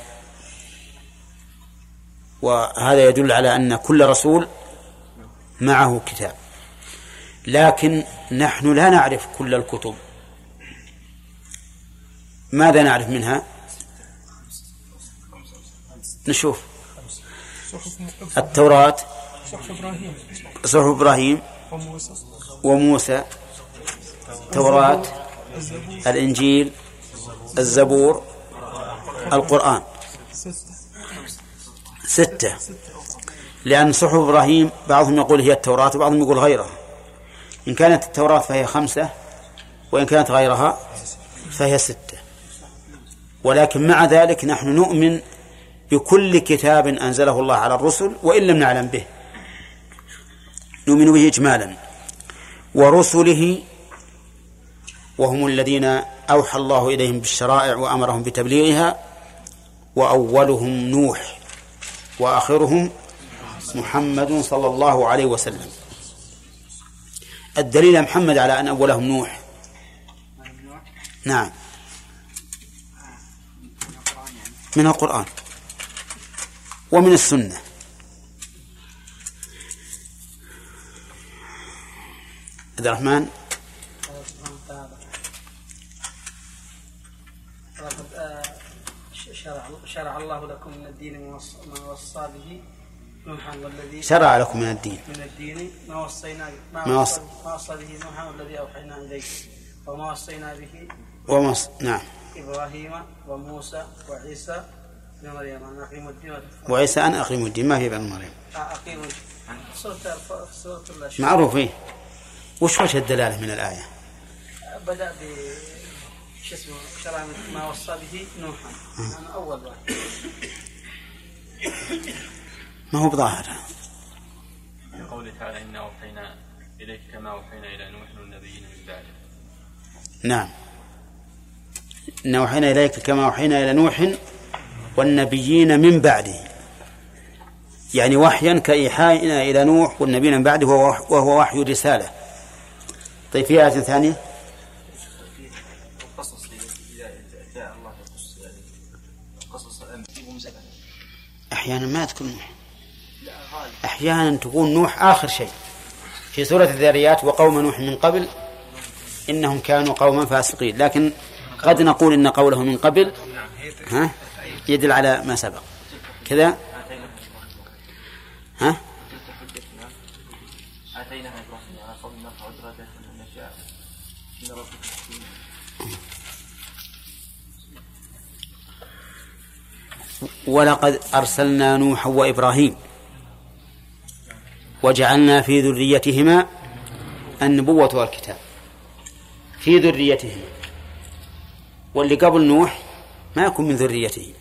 A: وهذا يدل على أن كل رسول معه كتاب. لكن نحن لا نعرف كل الكتب. ماذا نعرف منها؟ نشوف. التوراة صحف إبراهيم وموسى التوراة الإنجيل الزبور القرآن. ستة. لأن صحف إبراهيم بعضهم يقول هي التوراة وبعضهم يقول غيرها. إن كانت التوراة فهي خمسة وإن كانت غيرها فهي ستة. ولكن مع ذلك نحن نؤمن بكل كتاب أنزله الله على الرسل وإن لم نعلم به. نؤمن به إجمالا. ورسله وهم الذين أوحى الله إليهم بالشرائع وأمرهم بتبليغها وأولهم نوح وآخرهم محمد صلى الله عليه وسلم. الدليل محمد على أن أولهم نوح. نعم. من القرآن ومن السنة. عبد الرحمن.
B: شرع شرع الله لكم من الدين ما وصى به نوحا والذي
A: شرع لكم من الدين.
B: من الدين ما وصينا ما,
A: ما
B: وصى ما وصى به نوحا والذي أوحينا اليك وما وصينا به
A: ومص نعم.
B: إبراهيم وموسى وعيسى بن مريم. ان اقيموا الدين.
A: وعيسى أن أقيموا الدين ما في بن مريم؟
B: سورة سورة الله
A: معروف إيه. وش وجه الدلالة من الآية؟
B: بدأ ب شو اسمه شرع ما وصى به نوحا. أنا أول واحد.
A: ما هو بظاهر
C: قوله تعالى إنا أوحينا إليك كما أوحينا إلى نوح والنبيين من بعده.
A: نعم. إن أوحينا إليك كما أوحينا إلى نوح والنبيين من بعده. يعني وحيا كإيحائنا إلى نوح والنبيين من بعده وهو وح- وهو وحي رسالة طيب في آية ثانية؟ أحيانا ما تكون نوح. أحيانا تكون نوح آخر شيء. في سورة الذاريات وقوم نوح من قبل إنهم كانوا قوما فاسقين. لكن قد نقول إن قوله من قبل ها يدل على ما سبق. كذا؟ ها؟ ولقد أرسلنا نوحا وإبراهيم وجعلنا في ذريتهما النبوة والكتاب. في ذريتهما. واللي قبل نوح ما يكون من ذريته.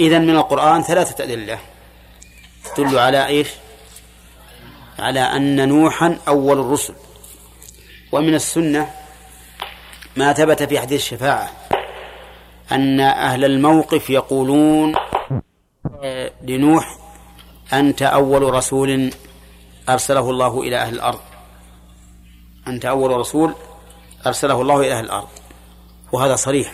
A: إذا من القرآن ثلاثة أدلة. تدل على إيش؟ على أن نوحا أول الرسل. ومن السنة ما ثبت في حديث الشفاعة أن أهل الموقف يقولون آه، لنوح أنت أول رسول أرسله الله إلى أهل الأرض. أنت أول رسول أرسله الله إلى أهل الأرض. وهذا صريح.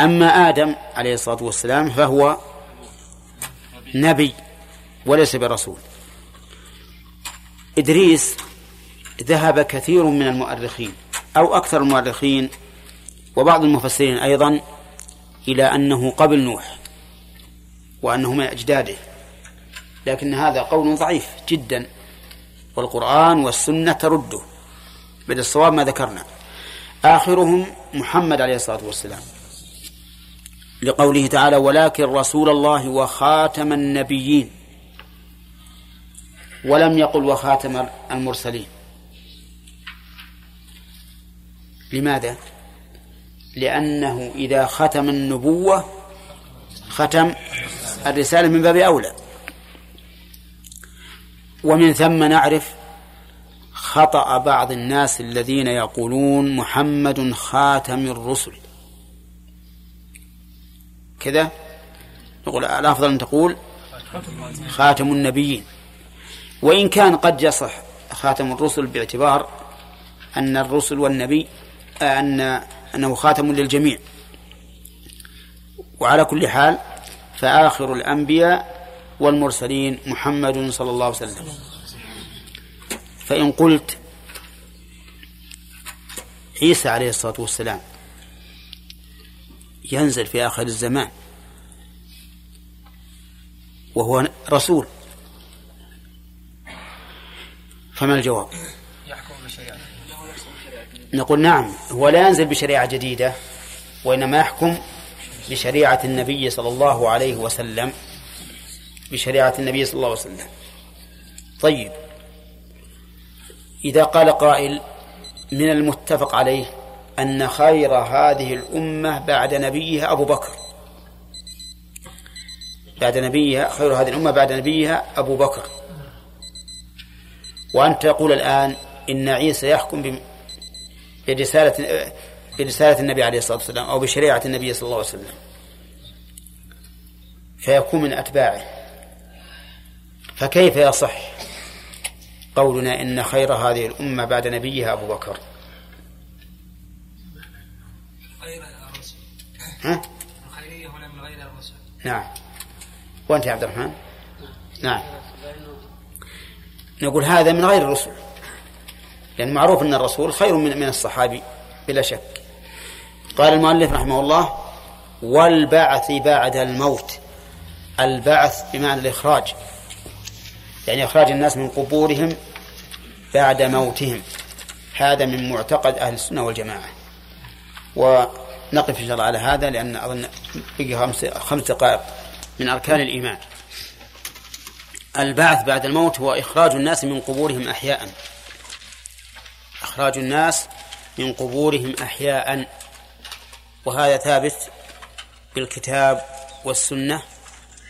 A: أما آدم عليه الصلاة والسلام فهو نبي وليس برسول. إدريس ذهب كثير من المؤرخين أو أكثر المؤرخين وبعض المفسرين أيضا إلى أنه قبل نوح وأنه من أجداده. لكن هذا قول ضعيف جدا والقرآن والسنة ترده. بل الصواب ما ذكرنا. آخرهم محمد عليه الصلاة والسلام. لقوله تعالى ولكن رسول الله وخاتم النبيين ولم يقل وخاتم المرسلين لماذا؟ لأنه إذا ختم النبوة ختم الرسالة من باب أولى. ومن ثم نعرف خطأ بعض الناس الذين يقولون محمد خاتم الرسل. كذا؟ نقول الأفضل أن تقول خاتم النبيين. وإن كان قد يصح خاتم الرسل باعتبار أن الرسل والنبي أن أنه خاتم للجميع. وعلى كل حال فآخر الأنبياء والمرسلين محمد صلى الله عليه وسلم. فإن قلت عيسى عليه الصلاة والسلام ينزل في آخر الزمان وهو رسول فما الجواب؟
D: يحكم
A: نقول نعم هو لا ينزل بشريعة جديدة وإنما يحكم بشريعة النبي صلى الله عليه وسلم بشريعة النبي صلى الله عليه وسلم طيب إذا قال قائل من المتفق عليه أن خير هذه الأمة بعد نبيها أبو بكر. بعد نبيها خير هذه الأمة بعد نبيها أبو بكر. وأنت تقول الآن إن عيسى يحكم برسالة برسالة النبي عليه الصلاة والسلام أو بشريعة النبي صلى الله عليه وسلم. فيكون من أتباعه. فكيف يصح؟ قولنا إن خير هذه الأمة بعد نبيها أبو بكر. ها؟
E: الخيرية هنا من غير الرسل
A: نعم. وأنت يا عبد الرحمن؟ نعم. نقول هذا من غير الرسل لأن معروف أن الرسول خير من من الصحابي بلا شك. قال المؤلف رحمه الله والبعث بعد الموت. البعث بمعنى الإخراج. يعني إخراج الناس من قبورهم بعد موتهم. هذا من معتقد أهل السنة والجماعة. ونقف إن شاء الله على هذا لأن أظن بقي خمس خمس دقائق من أركان الإيمان. البعث بعد الموت هو إخراج الناس من قبورهم أحياء. إخراج الناس من قبورهم أحياء. وهذا ثابت بالكتاب والسنة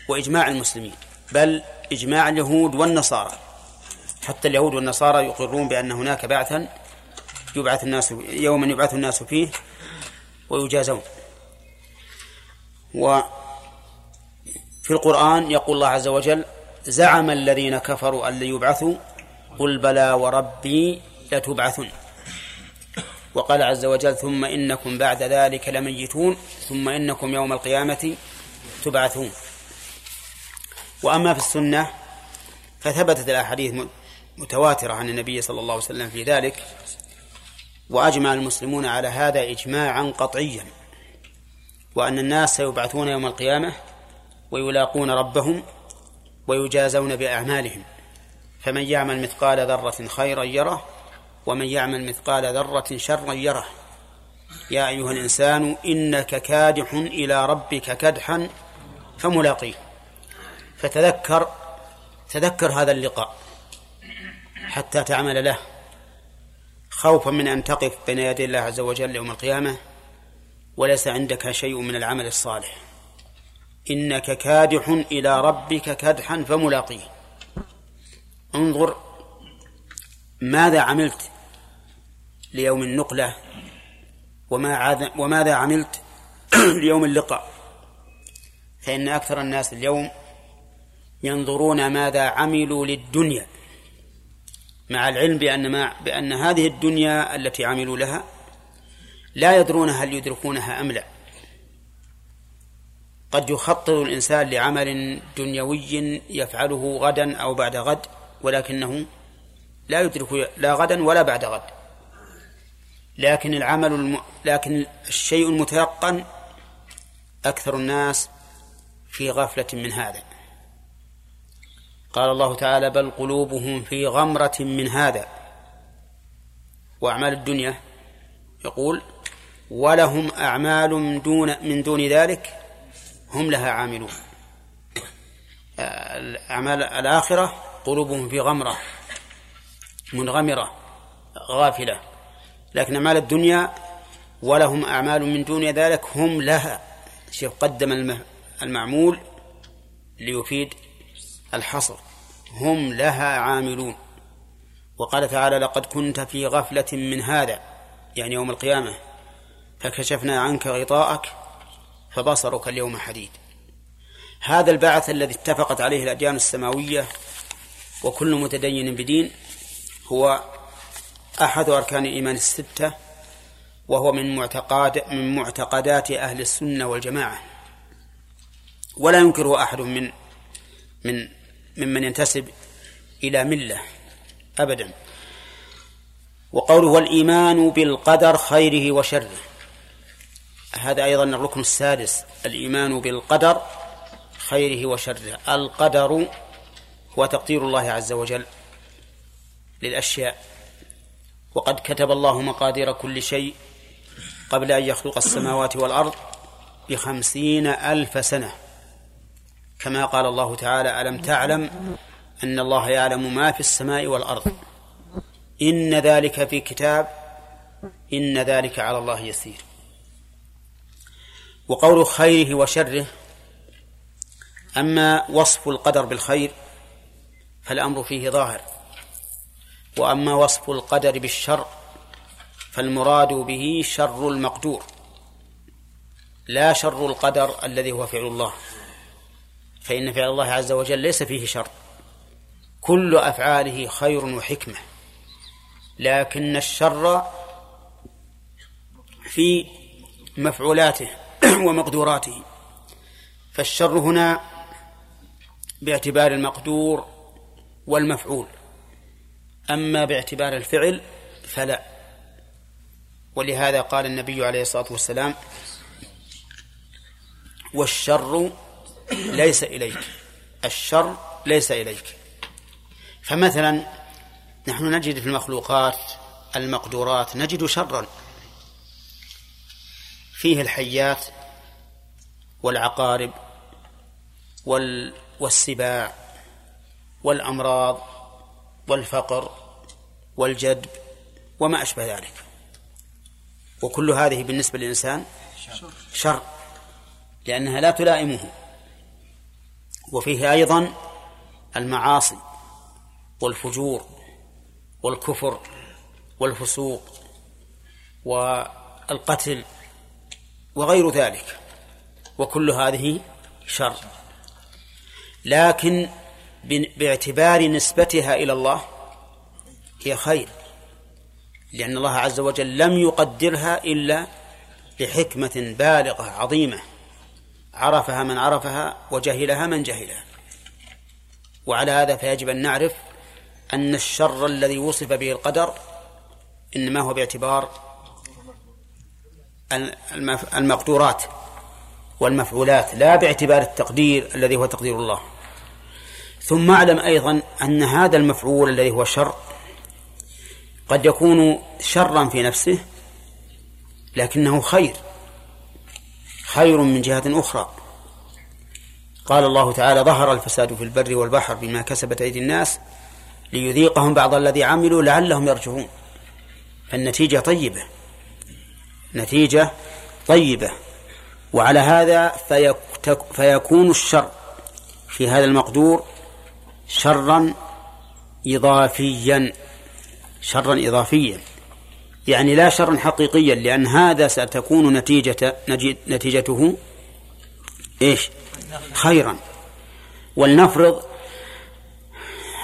A: وإجماع المسلمين. بل إجماع اليهود والنصارى. حتى اليهود والنصارى يقرون بأن هناك بعثا يبعث الناس يوما يبعث الناس فيه ويجازون. وفي القرآن يقول الله عز وجل زعم الذين كفروا أن يبعثوا قل بلى وربي لتبعثن. وقال عز وجل ثم إنكم بعد ذلك لميتون ثم إنكم يوم القيامة تبعثون. وأما في السنة فثبتت الأحاديث متواترة عن النبي صلى الله عليه وسلم في ذلك وأجمع المسلمون على هذا إجماعا قطعيا. وأن الناس سيبعثون يوم القيامة ويلاقون ربهم ويجازون بأعمالهم. فمن يعمل مثقال ذرة خيرا يره ومن يعمل مثقال ذرة شرا يره. يا أيها الإنسان إنك كادح إلى ربك كدحا فملاقيه. فتذكر تذكر هذا اللقاء حتى تعمل له خوفا من أن تقف بين يدي الله عز وجل يوم القيامة وليس عندك شيء من العمل الصالح. إنك كادح إلى ربك كدحا فملاقيه. انظر ماذا عملت ليوم النقلة وما وماذا عملت *clears throat* ليوم اللقاء. فإن أكثر الناس اليوم ينظرون ماذا عملوا للدنيا مع العلم بأن ما بأن هذه الدنيا التي عملوا لها لا يدرون هل يدركونها أم لا. قد يخطط الإنسان لعمل دنيوي يفعله غدا أو بعد غد ولكنه لا يدرك لا غدا ولا بعد غد. لكن العمل الم... لكن الشيء المتيقن أكثر الناس في غفلة من هذا. قال الله تعالى بل قلوبهم في غمرة من هذا. وأعمال الدنيا يقول ولهم أعمال دون من دون ذلك هم لها عاملون. أعمال الآخرة قلوبهم في غمرة منغمرة غافلة. لكن أعمال الدنيا ولهم أعمال من دون ذلك هم لها. شوف قدم المعمول ليفيد الحصر. هم لها عاملون. وقال تعالى لقد كنت في غفلة من هذا. يعني يوم القيامة. فكشفنا عنك غطاءك فبصرك اليوم حديد. هذا البعث الذي اتفقت عليه الأديان السماوية وكل متدين بدين هو أحد أركان الإيمان الستة وهو من معتقد من معتقدات أهل السنة والجماعة. ولا ينكره أحد من من ممن ينتسب إلى ملة أبدا. وقوله والإيمان بالقدر خيره وشره. هذا أيضا الركن السادس الإيمان بالقدر خيره وشره. القدر هو تقدير الله عز وجل للأشياء. وقد كتب الله مقادير كل شيء قبل أن يخلق السماوات والأرض بخمسين ألف سنة. كما قال الله تعالى ألم تعلم أن الله يعلم ما في السماء والأرض؟ إن ذلك في كتاب إن ذلك على الله يسير. وقول خيره وشره أما وصف القدر بالخير فالأمر فيه ظاهر وأما وصف القدر بالشر فالمراد به شر المقدور لا شر القدر الذي هو فعل الله. فإن فعل الله عز وجل ليس فيه شر كل أفعاله خير وحكمة. لكن الشر في مفعولاته *clears throat* ومقدوراته. فالشر هنا باعتبار المقدور والمفعول. أما باعتبار الفعل فلا. ولهذا قال النبي عليه الصلاة والسلام والشر ليس إليك. الشر ليس إليك. فمثلا نحن نجد في المخلوقات المقدورات نجد شرا. فيه الحيات والعقارب وال والسباع والأمراض والفقر والجدب وما أشبه ذلك. وكل هذه بالنسبة للإنسان شر. لأنها لا تلائمه. وفيه أيضا المعاصي والفجور والكفر والفسوق والقتل وغير ذلك وكل هذه شر. لكن باعتبار نسبتها إلى الله هي خير لأن الله عز وجل لم يقدرها إلا لحكمة بالغة عظيمة. عرفها من عرفها وجهلها من جهلها. وعلى هذا فيجب أن نعرف أن الشر الذي وصف به القدر إنما هو باعتبار المقدورات والمفعولات لا باعتبار التقدير الذي هو تقدير الله. ثم أعلم أيضا أن هذا المفعول الذي هو شر قد يكون شرا في نفسه لكنه خير. خير من جهة أخرى. قال الله تعالى ظهر الفساد في البر والبحر بما كسبت أيدي الناس ليذيقهم بعض الذي عملوا لعلهم يرجعون. فالنتيجة طيبة. نتيجة طيبة. وعلى هذا فيكون الشر في هذا المقدور شرا إضافيا. شرا إضافيا. يعني لا شرا حقيقيا لأن هذا ستكون نتيجة نتيجته إيش؟ خيرا. ولنفرض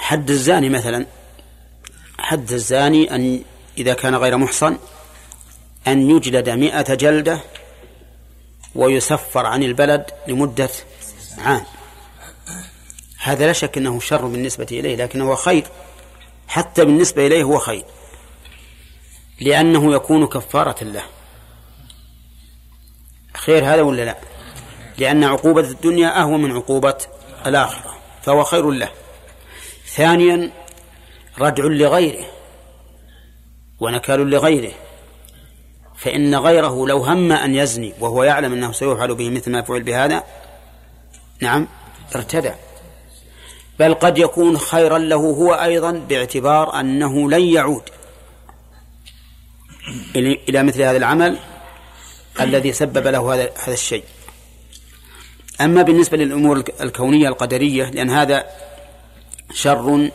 A: حد الزاني مثلا حد الزاني أن إذا كان غير محصن أن يجلد مئة جلدة ويسفر عن البلد لمدة عام. هذا لا شك أنه شر بالنسبة إليه لكنه خير. حتى بالنسبة إليه هو خير. لأنه يكون كفارة له. خير هذا ولا لا؟ لأن عقوبة الدنيا أهون من عقوبة الآخرة فهو خير له. ثانيا ردع لغيره ونكال لغيره. فإن غيره لو هم أن يزني وهو يعلم أنه سيفعل به مثل ما فعل بهذا نعم ارتدع. بل قد يكون خيرا له هو أيضا باعتبار أنه لن يعود. إلى مثل هذا العمل الذي سبب له هذا الشيء. أما بالنسبة للأمور الكونية القدرية لأن هذا شر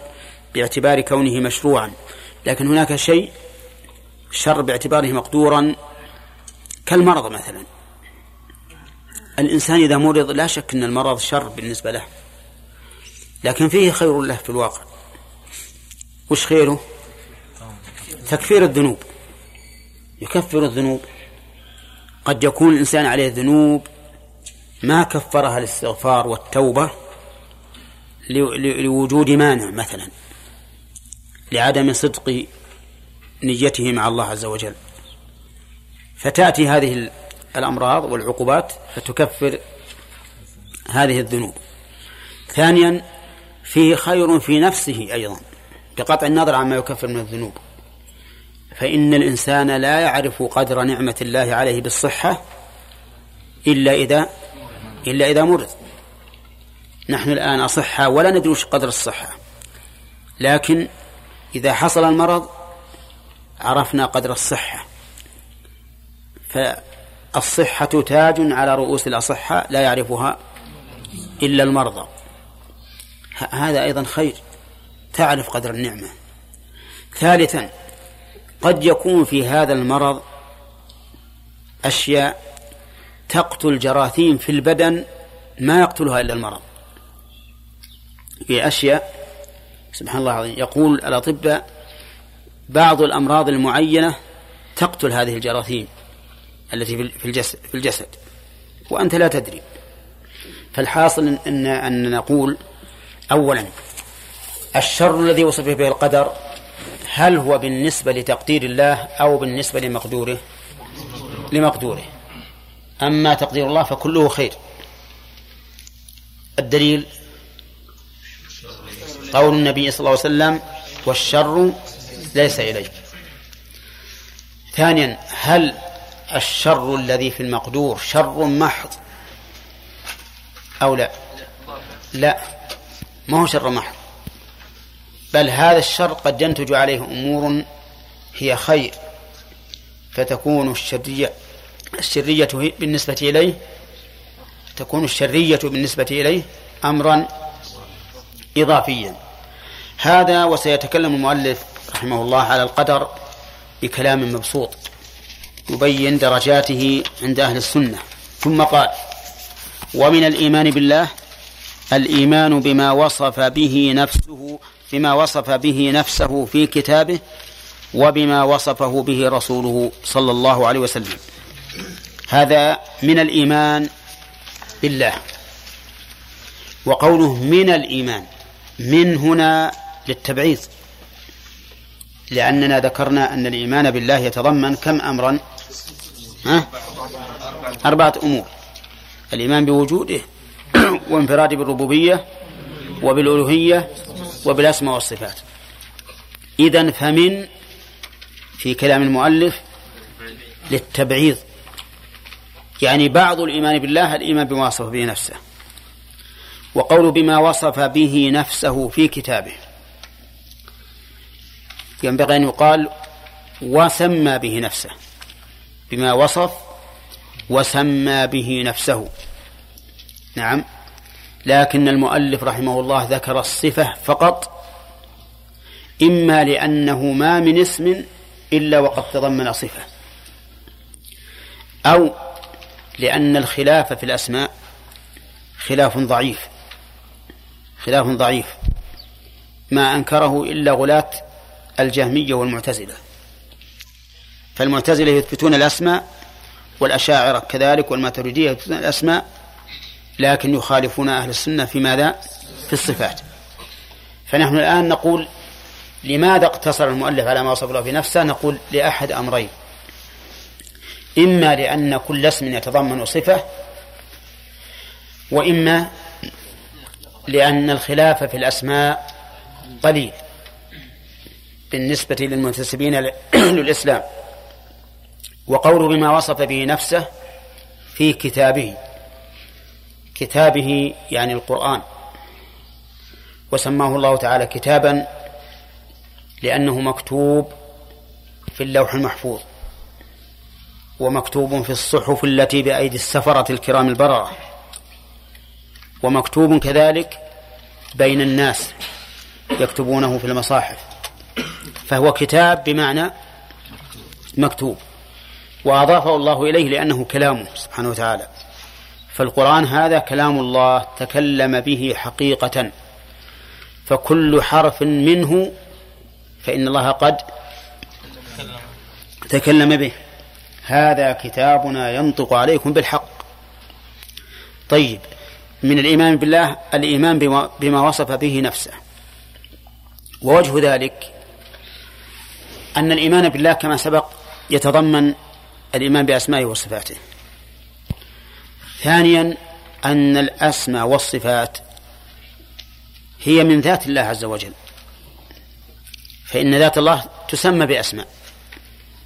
A: باعتبار كونه مشروعا. لكن هناك شيء شر باعتباره مقدورا كالمرض مثلا. الإنسان إذا مرض لا شك أن المرض شر بالنسبة له. لكن فيه خير له في الواقع. وش خيره؟ تكفير الذنوب. يكفر الذنوب. قد يكون الإنسان عليه ذنوب ما كفرها الاستغفار والتوبة لوجود مانع مثلا لعدم صدق نيته مع الله عز وجل. فتأتي هذه الأمراض والعقوبات فتكفر هذه الذنوب. ثانيا فيه خير في نفسه أيضا بقطع النظر عما يكفر من الذنوب. فإن الإنسان لا يعرف قدر نعمة الله عليه بالصحة إلا إذا إلا إذا مرض. نحن الآن أصحة ولا ندري وش قدر الصحة. لكن إذا حصل المرض عرفنا قدر الصحة. فالصحة تاج على رؤوس الأصحاء لا يعرفها إلا المرضى. هذا أيضا خير. تعرف قدر النعمة. ثالثا قد يكون في هذا المرض أشياء تقتل جراثيم في البدن ما يقتلها إلا المرض. في أشياء سبحان الله العظيم يقول الأطباء بعض الأمراض المعينة تقتل هذه الجراثيم التي في الجسد, في الجسد وأنت لا تدري. فالحاصل أن أن نقول أولا الشر الذي وصف به القدر هل هو بالنسبة لتقدير الله أو بالنسبة لمقدوره؟ لمقدوره. أما تقدير الله فكله خير. الدليل قول النبي صلى الله عليه وسلم والشر ليس إليك. ثانيا هل الشر الذي في المقدور شر محض أو لا؟ لا ما هو شر محض؟ بل هذا الشر قد ينتج عليه أمور هي خير فتكون الشرية الشرية بالنسبة إليه تكون الشرية بالنسبة إليه أمرا إضافيا. هذا وسيتكلم المؤلف رحمه الله على القدر بكلام مبسوط يبين درجاته عند أهل السنة. ثم قال ومن الإيمان بالله الإيمان بما وصف به نفسه بما وصف به نفسه في كتابه وبما وصفه به رسوله صلى الله عليه وسلم. هذا من الإيمان بالله. وقوله من الإيمان من هنا للتبعيض. لأننا ذكرنا أن الإيمان بالله يتضمن كم أمرا؟ ها؟ أربعة أمور. الإيمان بوجوده *coughs* وانفراد بالربوبية وبالألوهية وبالأسماء والصفات. إذن فمن في كلام المؤلف للتبعيض. يعني بعض الإيمان بالله الإيمان بما وصف به نفسه. وقول بما وصف به نفسه في كتابه. ينبغي أن يقال وسمى به نفسه. بما وصف وسمى به نفسه. نعم. لكن المؤلف رحمه الله ذكر الصفة فقط إما لأنه ما من اسم إلا وقد تضمن صفة أو لأن الخلاف في الأسماء خلاف ضعيف خلاف ضعيف ما أنكره إلا غلاة الجهمية والمعتزلة فالمعتزلة يثبتون الأسماء والأشاعرة كذلك والماتريدية يثبتون الأسماء لكن يخالفون أهل السنة في ماذا؟ في الصفات. فنحن الآن نقول لماذا اقتصر المؤلف على ما وصف له في نفسه؟ نقول لأحد أمرين. إما لأن كل اسم يتضمن صفة وإما لأن الخلاف في الأسماء قليل بالنسبة للمنتسبين *clears throat* للإسلام. وقوله بما وصف به نفسه في كتابه. كتابه يعني القرآن. وسماه الله تعالى كتابا لأنه مكتوب في اللوح المحفوظ ومكتوب في الصحف التي بأيدي السفرة الكرام البررة ومكتوب كذلك بين الناس يكتبونه في المصاحف. فهو كتاب بمعنى مكتوب وأضافه الله إليه لأنه كلامه سبحانه وتعالى. فالقرآن هذا كلام الله تكلم به حقيقة فكل حرف منه فإن الله قد تكلم به. هذا كتابنا ينطق عليكم بالحق. طيب من الإيمان بالله الإيمان بما, وصف به نفسه. ووجه ذلك أن الإيمان بالله كما سبق يتضمن الإيمان بأسمائه وصفاته. ثانيا أن الأسماء والصفات هي من ذات الله عز وجل. فإن ذات الله تسمى بأسماء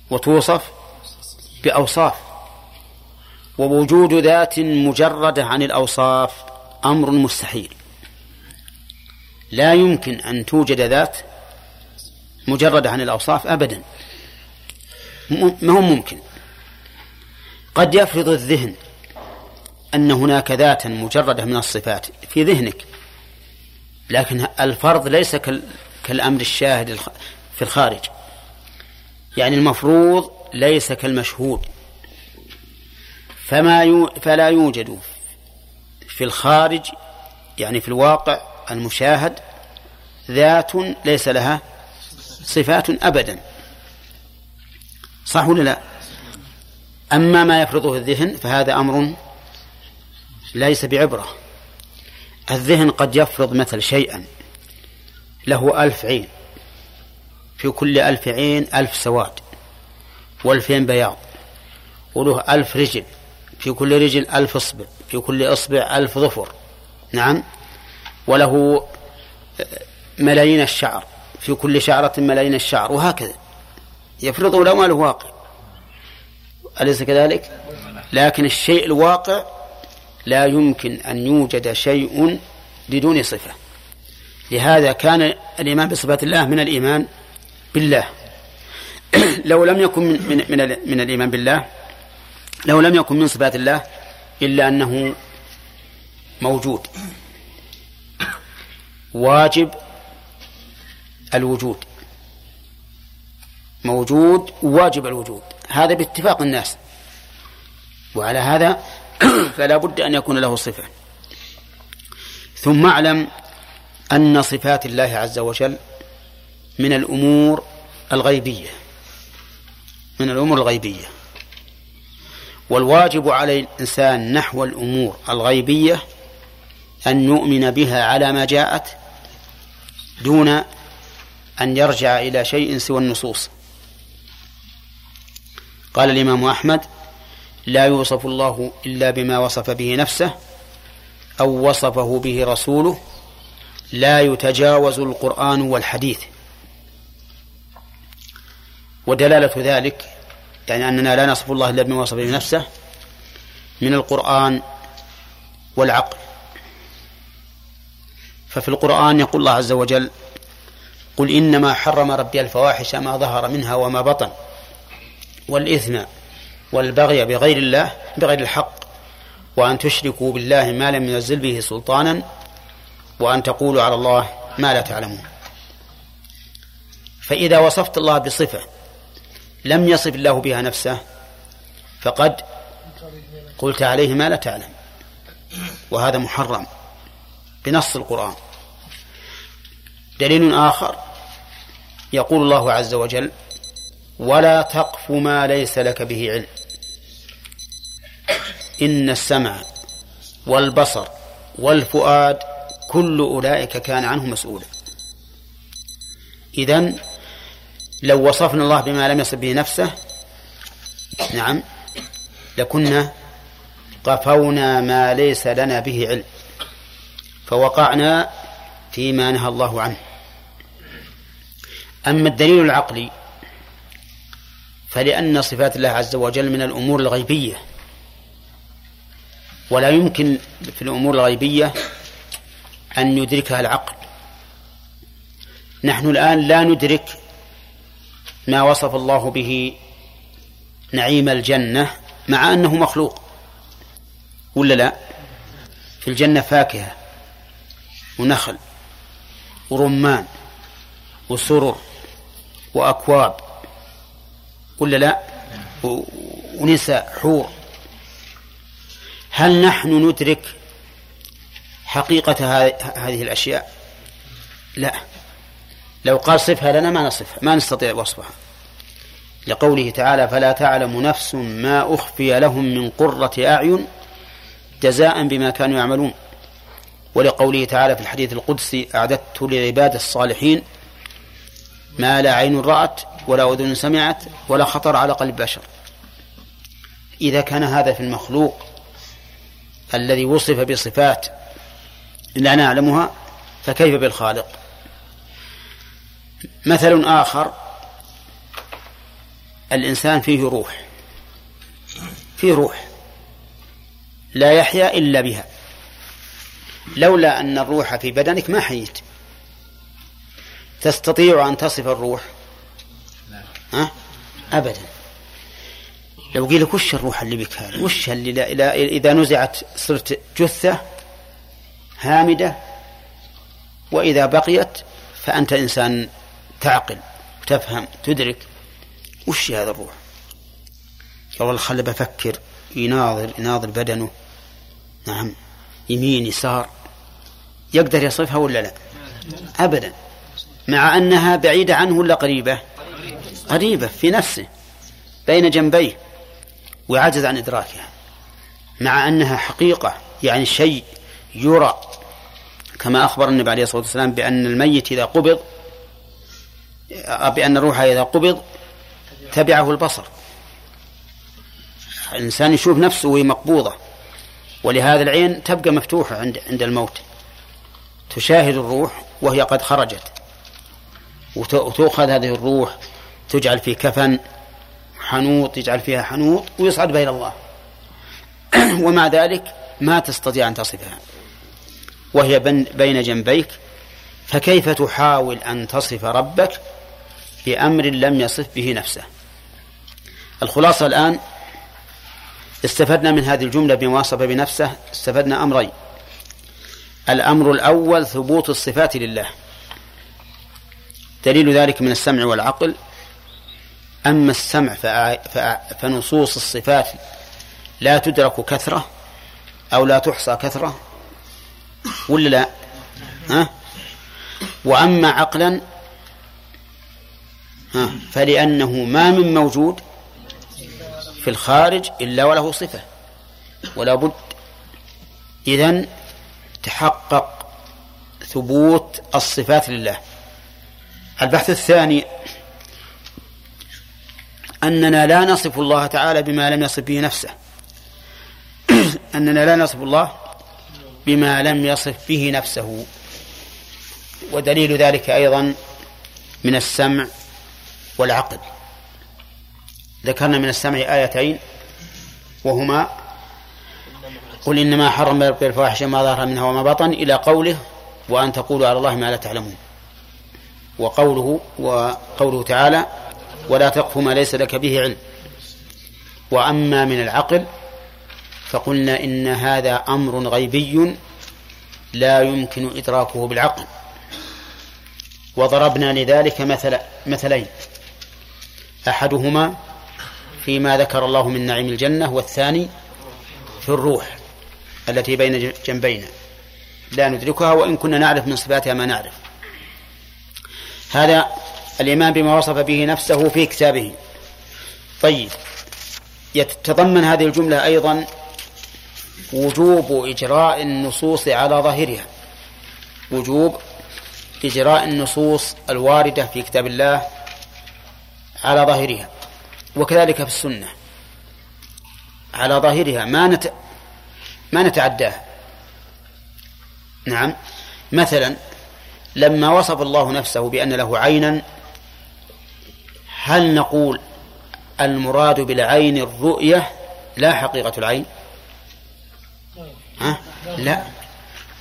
A: وتوصف بأوصاف ووجود ذات مجردة عن الأوصاف أمر مستحيل. لا يمكن أن توجد ذات مجردة عن الأوصاف أبدا. ما هو ممكن؟ قد يفرض الذهن أن هناك ذاتا مجردة من الصفات في ذهنك لكن الفرض ليس كالأمر الشاهد في الخارج. يعني المفروض ليس كالمشهود. فما يو فلا يوجد في الخارج يعني في الواقع المشاهد ذات ليس لها صفات أبدا. صح ولا لا؟ أما ما يفرضه الذهن فهذا أمر ليس بعبرة. الذهن قد يفرض مثل شيئا. له ألف عين. في كل ألف عين ألف سواد. والفين بياض. وله ألف رجل. في كل رجل ألف إصبع. في كل إصبع ألف ظفر. نعم. وله ملايين الشعر. في كل شعرة ملايين الشعر. وهكذا. يفرض له ما له واقع أليس كذلك؟ لكن الشيء الواقع لا يمكن أن يوجد شيء بدون صفة. لهذا كان الإيمان بصفات الله من الإيمان بالله. *clears throat* لو لم يكن من, من, من, من الإيمان بالله لو لم يكن من صفات الله إلا أنه موجود. واجب الوجود. موجود واجب الوجود. هذا باتفاق الناس. وعلى هذا *coughs* فلا بد أن يكون له صفة. ثم أعلم أن صفات الله عز وجل من الأمور الغيبية. من الأمور الغيبية. والواجب على الإنسان نحو الأمور الغيبية أن يؤمن بها على ما جاءت دون أن يرجع إلى شيء سوى النصوص. قال الإمام أحمد لا يوصف الله إلا بما وصف به نفسه أو وصفه به رسوله لا يتجاوز القرآن والحديث. ودلالة ذلك يعني أننا لا نصف الله إلا بما وصف به نفسه من القرآن والعقل. ففي القرآن يقول الله عز وجل قل إنما حرم ربي الفواحش ما ظهر منها وما بطن والإثم والبغي بغير الله بغير الحق وأن تشركوا بالله ما لم ينزل به سلطانا وأن تقولوا على الله ما لا تعلمون. فإذا وصفت الله بصفة لم يصف الله بها نفسه فقد قلت عليه ما لا تعلم. وهذا محرم بنص القرآن. دليل آخر يقول الله عز وجل ولا تقف ما ليس لك به علم. إن السمع والبصر والفؤاد كل أولئك كان عنه مسؤولا. إذن لو وصفنا الله بما لم يصف به نفسه نعم لكنا قفونا ما ليس لنا به علم فوقعنا فيما نهى الله عنه. أما الدليل العقلي فلأن صفات الله عز وجل من الأمور الغيبية ولا يمكن في الأمور الغيبية أن يدركها العقل. نحن الآن لا ندرك ما وصف الله به نعيم الجنة مع أنه مخلوق ولا لا؟ في الجنة فاكهة ونخل ورمان وسرر وأكواب ولا لا؟ ونساء حور. هل نحن ندرك حقيقة هذه الأشياء؟ لا. لو قال صفها لنا ما نصفها ما نستطيع وصفها. لقوله تعالى فلا تعلم نفس ما أخفي لهم من قرة أعين جزاء بما كانوا يعملون ولقوله تعالى في الحديث القدسي أعددت لعباد الصالحين ما لا عين رأت ولا أذن سمعت ولا خطر على قلب بشر إذا كان هذا في المخلوق الذي وصف بصفات لا نعلمها فكيف بالخالق؟ مثل آخر الإنسان فيه روح فيه روح لا يحيا إلا بها. لولا أن الروح في بدنك ما حييت. تستطيع أن تصف الروح؟ ها؟ أبدا. لو قيل لك وش الروح اللي بك هذا؟ وش اللي لا لا إذا نزعت صرت جثة هامدة وإذا بقيت فأنت إنسان تعقل تفهم تدرك. وش هذا الروح؟ قال والله خلي بفكر يناظر يناظر بدنه. نعم. يمين يسار. يقدر يصفها ولا لا؟ أبدا. مع أنها بعيدة عنه ولا قريبة. قريبة في نفسه بين جنبيه. وعجز عن إدراكها مع أنها حقيقة يعني شيء يرى. كما أخبر النبي عليه الصلاة والسلام بأن الميت إذا قبض بأن الروح إذا قبض تبعه البصر. الإنسان يشوف نفسه وهي مقبوضة ولهذا العين تبقى مفتوحة عند عند الموت. تشاهد الروح وهي قد خرجت وتؤخذ هذه الروح تجعل في كفن حنوط يجعل فيها حنوط ويصعد بين الله. *clears throat* ومع ذلك ما تستطيع أن تصفها. وهي بين جنبيك فكيف تحاول أن تصف ربك بأمر لم يصف به نفسه؟ الخلاصة الآن استفدنا من هذه الجملة بما وصف بنفسه استفدنا أمرين. الأمر الأول ثبوت الصفات لله. دليل ذلك من السمع والعقل. أما السمع فنصوص الصفات لا تدرك كثرة أو لا تحصى كثرة ولا لا ها؟ وأما عقلا ها فلأنه ما من موجود في الخارج إلا وله صفة ولا بد إذن تحقق ثبوت الصفات لله البحث الثاني أننا لا نصف الله تعالى بما لم يصف به نفسه. *clears throat* أننا لا نصف الله بما لم يصف به نفسه. ودليل ذلك أيضا من السمع والعقل. ذكرنا من السمع آيتين وهما قل إنما حرم ربي الفواحش ما ظهر منها وما بطن إلى قوله وأن تقولوا على الله ما لا تعلمون. وقوله وقوله تعالى ولا تقف ما ليس لك به علم. وأما من العقل فقلنا إن هذا أمر غيبي لا يمكن إدراكه بالعقل. وضربنا لذلك مثل مثلين. أحدهما فيما ذكر الله من نعيم الجنة والثاني في الروح التي بين جنبينا. لا ندركها وإن كنا نعرف من صفاتها ما نعرف. هذا الإيمان بما وصف به نفسه في كتابه. طيب. يتضمن هذه الجملة أيضا وجوب إجراء النصوص على ظاهرها. وجوب إجراء النصوص الواردة في كتاب الله على ظاهرها. وكذلك في السنة. على ظاهرها. ما نت ما نتعداه نعم. مثلا لما وصف الله نفسه بأن له عينا هل نقول المراد بالعين الرؤية؟ لا حقيقة العين. ها؟ لا.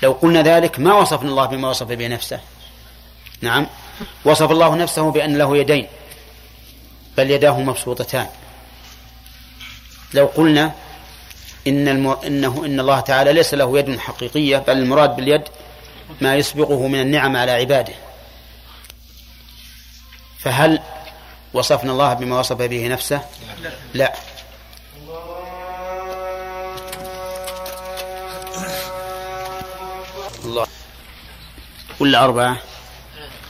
A: لو قلنا ذلك ما وصفنا الله بما وصف به نفسه. نعم. وصف الله نفسه بأن له يدين بل يداه مبسوطتان. لو قلنا إن الم... إنه إن الله تعالى ليس له يد حقيقية بل المراد باليد ما يسبقه من النعم على عباده. فهل وصفنا الله بما وصف به نفسه؟ لا. الله. ولا أربعة؟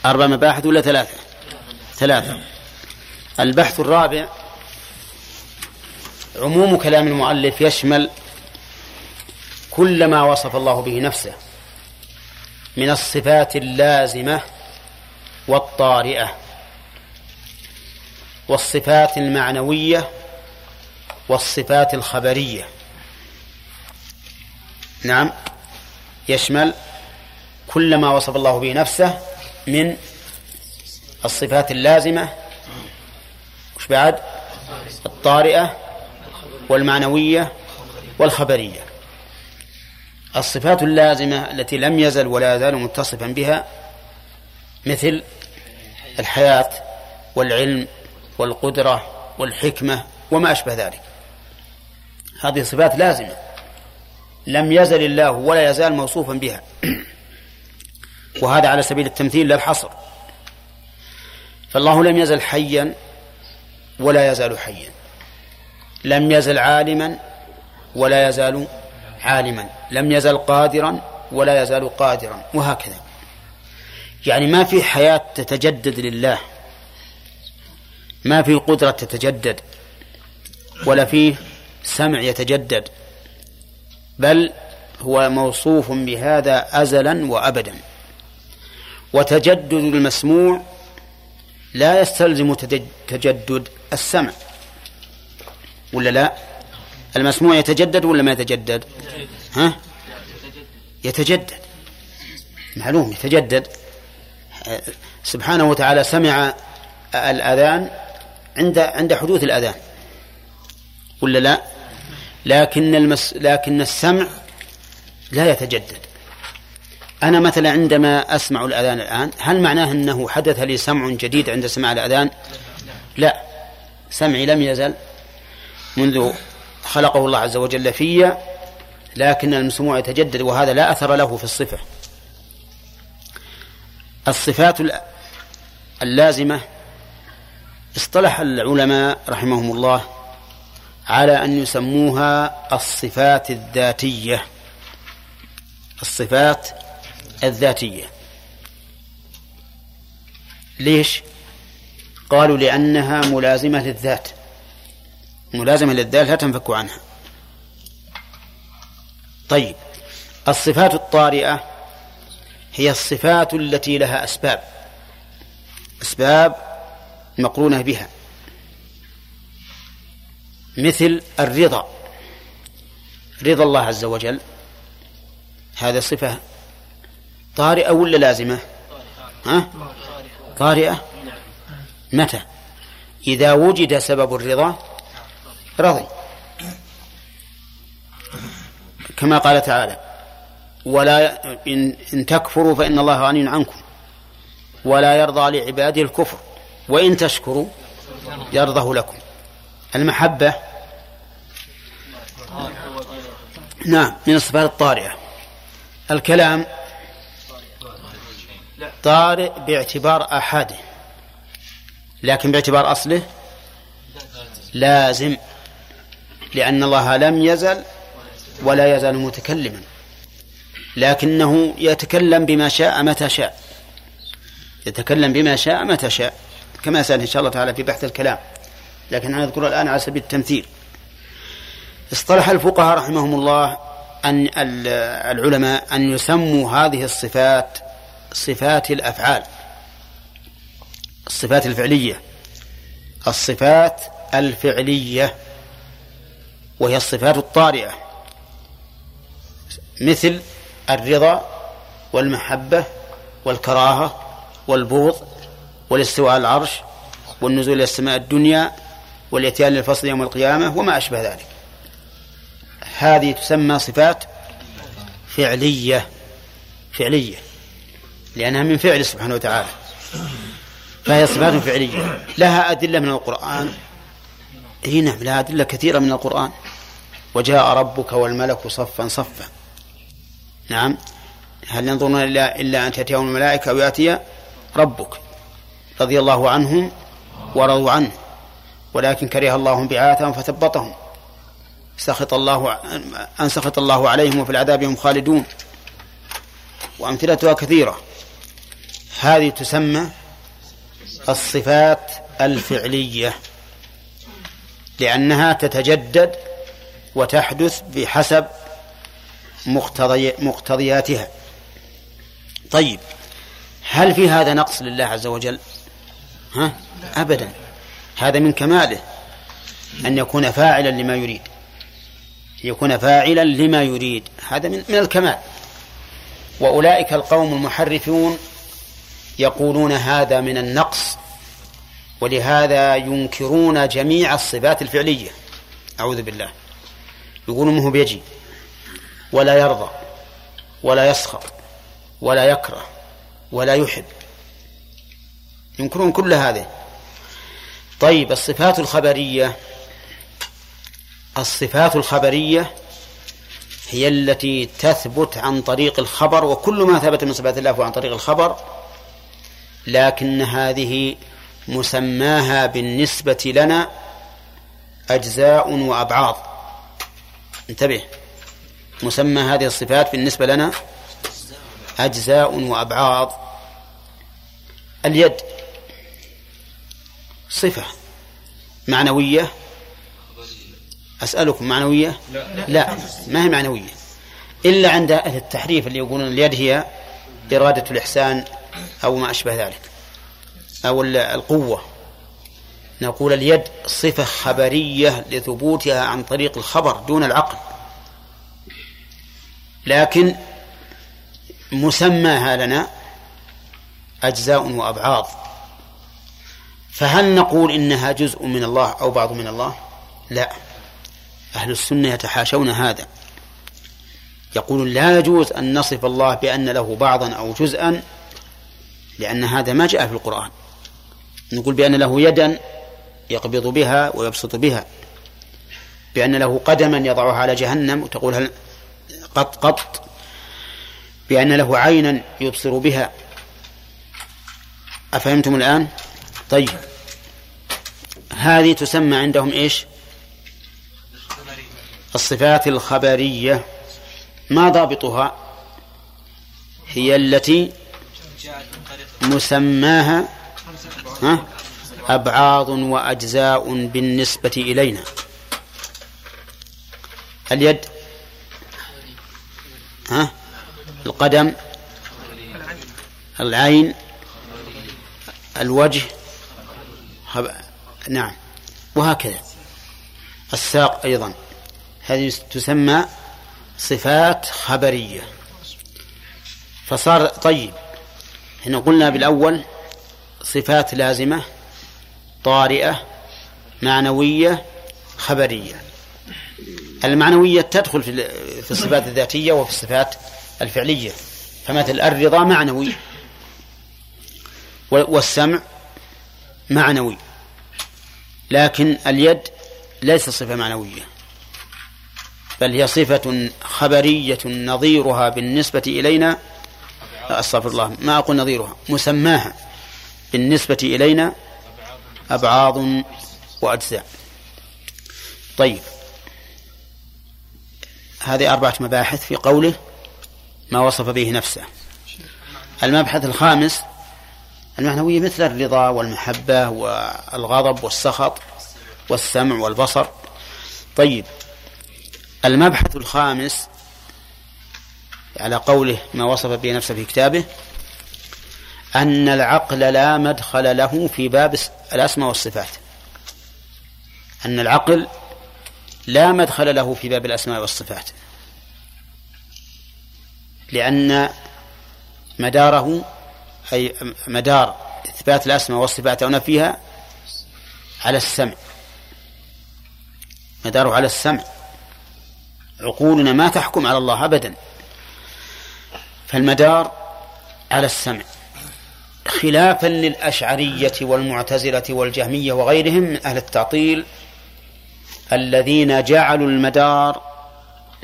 A: أربع مباحث ولا ثلاثة؟ ثلاثة. البحث الرابع عموم كلام المؤلف يشمل كل ما وصف الله به نفسه من الصفات اللازمة والطارئة. والصفات المعنوية والصفات الخبرية. نعم. يشمل كل ما وصف الله به نفسه من الصفات اللازمة. وش بعد؟ الطارئة والمعنوية والخبرية. الصفات اللازمة التي لم يزل ولا يزال متصفا بها مثل الحياة والعلم والقدرة والحكمة وما أشبه ذلك. هذه صفات لازمة. لم يزل الله ولا يزال موصوفا بها. *clears throat* وهذا على سبيل التمثيل لا الحصر. فالله لم يزل حيا ولا يزال حيا. لم يزل عالما ولا يزال عالما. لم يزل قادرا ولا يزال قادرا. وهكذا. يعني ما في حياة تتجدد لله. ما في قدرة تتجدد ولا فيه سمع يتجدد بل هو موصوف بهذا أزلا وأبدا. وتجدد المسموع لا يستلزم تجدد السمع ولا لا؟ المسموع يتجدد ولا ما يتجدد؟ ها؟ يتجدد. معلوم يتجدد. سبحانه وتعالى سمع الأذان عند عند حدوث الأذان. ولا لا؟ لكن المس لكن السمع لا يتجدد. أنا مثلا عندما أسمع الأذان الآن هل معناه أنه حدث لي سمع جديد عند سماع الأذان؟ لا. سمعي لم يزل منذ خلقه الله عز وجل في لكن المسموع يتجدد وهذا لا أثر له في الصفة. الصفات اللازمة اصطلح العلماء رحمهم الله على أن يسموها الصفات الذاتية. الصفات الذاتية. ليش؟ قالوا لأنها ملازمة للذات. ملازمة للذات لا تنفك عنها. طيب الصفات الطارئة هي الصفات التي لها أسباب. أسباب مقرونة بها. مثل الرضا. رضا الله عز وجل. هذا صفة طارئة ولا لازمة؟ ها؟ طارئة؟ متى؟ إذا وجد سبب الرضا رضي كما قال تعالى ولا إن, إن تكفروا فإن الله غني عنكم. ولا يرضى لعباده الكفر. وإن تشكروا يرضه لكم. المحبة نعم من الصفات الطارئة. الكلام طارئ باعتبار آحاده لكن باعتبار أصله لازم لأن الله لم يزل ولا يزال متكلما لكنه يتكلم بما شاء متى شاء. يتكلم بما شاء متى شاء. كما سأل إن شاء الله تعالى في بحث الكلام. لكن أنا أذكر الآن على سبيل التمثيل. اصطلح الفقهاء رحمهم الله أن العلماء أن يسموا هذه الصفات صفات الأفعال. الصفات الفعلية. الصفات الفعلية. وهي الصفات الطارئة. مثل الرضا والمحبة والكراهة والبغض والاستواء على العرش والنزول إلى السماء الدنيا والإتيان للفصل يوم القيامة وما أشبه ذلك. هذه تسمى صفات فعلية فعلية لأنها من فعل سبحانه وتعالى. فهي صفات فعلية. لها أدلة من القرآن. إي نعم لها أدلة كثيرة من القرآن. وجاء ربك والملك صفا صفا. نعم. هل ينظرون إلا, إلا أن تأتيهم الملائكة أو يأتي ربك؟ رضي الله عنهم ورضوا عنه ولكن كره الله بعاثهم فثبطهم. سخط الله أن سخط الله عليهم وفي العذاب هم خالدون. وأمثلتها كثيرة. هذه تسمى الصفات الفعلية لأنها تتجدد وتحدث بحسب مقتضي مقتضياتها. طيب هل في هذا نقص لله عز وجل؟ ها؟ أبدا. هذا من كماله. أن يكون فاعلا لما يريد. يكون فاعلا لما يريد. هذا من, من الكمال. وأولئك القوم المحرفون يقولون هذا من النقص ولهذا ينكرون جميع الصفات الفعلية. أعوذ بالله. يقولون ما هو بيجي ولا يرضى ولا يسخط ولا يكره ولا يحب. ينكرون كل هذه. طيب الصفات الخبرية. الصفات الخبرية هي التي تثبت عن طريق الخبر وكل ما ثبت من صفات الله عن طريق الخبر لكن هذه مسماها بالنسبة لنا أجزاء وأبعاض انتبه. مسمى هذه الصفات بالنسبة لنا أجزاء وأبعاض اليد. صفة معنوية؟ أسألكم معنوية؟ لا, لا ما هي معنوية؟ إلا عند أهل التحريف اللي يقولون اليد هي إرادة الإحسان أو ما أشبه ذلك أو القوة. نقول اليد صفة خبرية لثبوتها عن طريق الخبر دون العقل. لكن مسماها لنا أجزاء وأبعاض. فهل نقول إنها جزء من الله أو بعض من الله؟ لا. أهل السنة يتحاشون هذا. يقول لا يجوز أن نصف الله بأن له بعضا أو جزءا لأن هذا ما جاء في القرآن. نقول بأن له يدا يقبض بها ويبسط بها. بأن له قدما يضعها على جهنم وتقول هل قط قط. بأن له عينا يبصر بها. أفهمتم الآن؟ طيب. هذه تسمى عندهم إيش؟ الصفات الخبرية. ما ضابطها؟ هي التي مسماها ها؟ أبعاض وأجزاء بالنسبة إلينا. اليد ها؟ القدم العين الوجه نعم. وهكذا. الساق أيضا. هذه تسمى صفات خبرية. فصار طيب. هنا قلنا بالأول صفات لازمة طارئة معنوية خبرية. المعنوية تدخل في الصفات الذاتية وفي الصفات الفعلية. فمثل الرضا معنوي. والسمع معنوي. لكن اليد ليس صفة معنوية بل هي صفة خبرية نظيرها بالنسبة إلينا. أستغفر الله ما أقول نظيرها مسماها بالنسبة إلينا أبعاض وأجزاء. طيب هذه أربعة مباحث في قوله ما وصف به نفسه. المبحث الخامس المعنوية مثل الرضا والمحبة والغضب والسخط والسمع والبصر. طيب المبحث الخامس على قوله ما وصف به نفسه في كتابه أن العقل لا مدخل له في باب الأسماء والصفات. أن العقل لا مدخل له في باب الأسماء والصفات. لأن مداره أي مدار إثبات الأسماء والصفات أو نفيها على السمع. مداره على السمع. عقولنا ما تحكم على الله أبدا. فالمدار على السمع. خلافا للأشعرية والمعتزلة والجهمية وغيرهم من أهل التعطيل الذين جعلوا المدار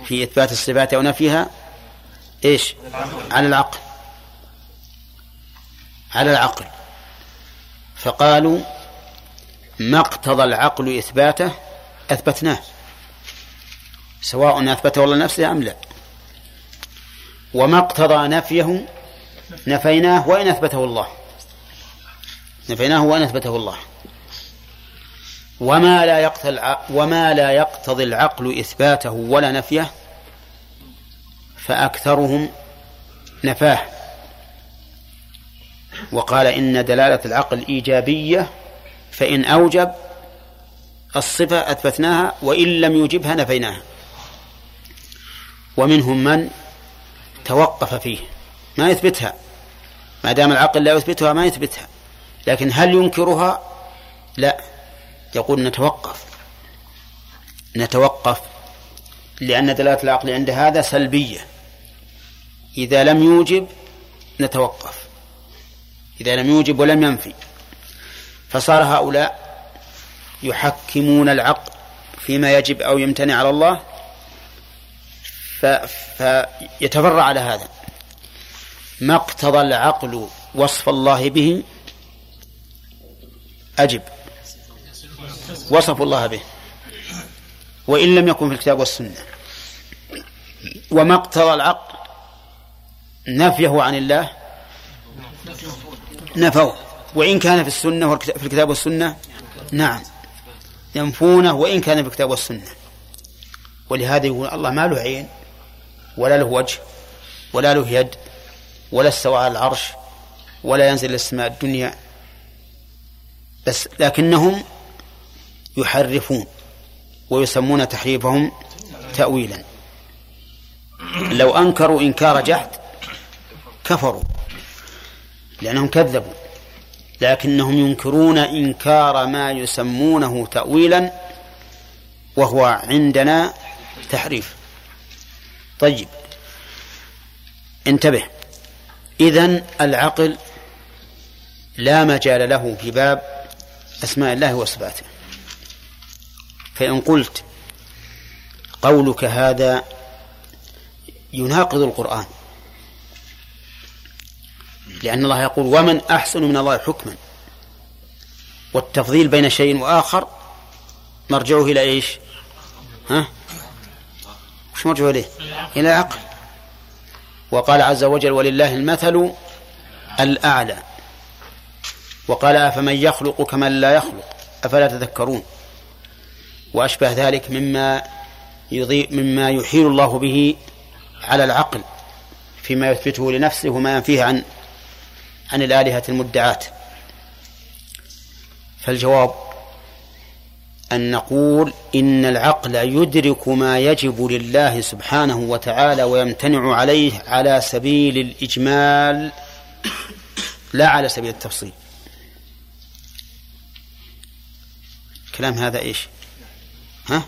A: في إثبات الصفات أو نفيها إيش؟ على العقل. على العقل. فقالوا ما اقتضى العقل إثباته؟ أثبتناه. سواء أثبته الله نفسه أم لا. وما اقتضى نفيه نفيناه وإن أثبته الله. نفيناه وإن أثبته الله. وما لا يقتضي وما لا يقتضي العقل إثباته ولا نفيه فأكثرهم نفاه. وقال إن دلالة العقل إيجابية فإن أوجب الصفة أثبتناها وإن لم يوجبها نفيناها. ومنهم من توقف فيه ما يثبتها. ما دام العقل لا يثبتها ما يثبتها لكن هل ينكرها؟ لا. يقول نتوقف. نتوقف لأن دلالة العقل عند هذا سلبية. إذا لم يوجب نتوقف. إذا لم يوجب ولم ينفي. فصار هؤلاء يحكمون العقل فيما يجب أو يمتنع على الله. فيتفرع على هذا. ما اقتضى العقل وصف الله به أجب. وصفوا الله به. وإن لم يكن في الكتاب والسنة. وما اقتضى العقل نفيه عن الله نفوه. وإن كان في السنة في الكتاب والسنة؟ نعم. ينفونه وإن كان في الكتاب والسنة. ولهذا يقول الله ما له عين ولا له وجه ولا له يد ولا استوى على العرش ولا ينزل السماء الدنيا. بس لكنهم يحرفون ويسمون تحريفهم تأويلا. لو أنكروا إنكار جحد كفروا. لأنهم كذبوا لكنهم ينكرون إنكار ما يسمونه تأويلا وهو عندنا تحريف. طيب انتبه. إذن العقل لا مجال له في باب أسماء الله وصفاته. فإن قلت قولك هذا يناقض القرآن لأن الله يقول ومن أحسن من الله حكما. والتفضيل بين شيء وآخر مرجعه إلى إيش؟ ها؟ وش مرجعه إليه؟ إلى العقل وقال عز وجل ولله المثل الأعلى. وقال أفمن يخلق كمن لا يخلق؟ أفلا تذكرون؟ وأشبه ذلك مما يضيء مما يحيل الله به على العقل فيما يثبته لنفسه وما ينفيه عن عن الآلهة المدعاة. فالجواب أن نقول إن العقل يدرك ما يجب لله سبحانه وتعالى ويمتنع عليه على سبيل الإجمال لا على سبيل التفصيل. كلام هذا إيش؟ ها؟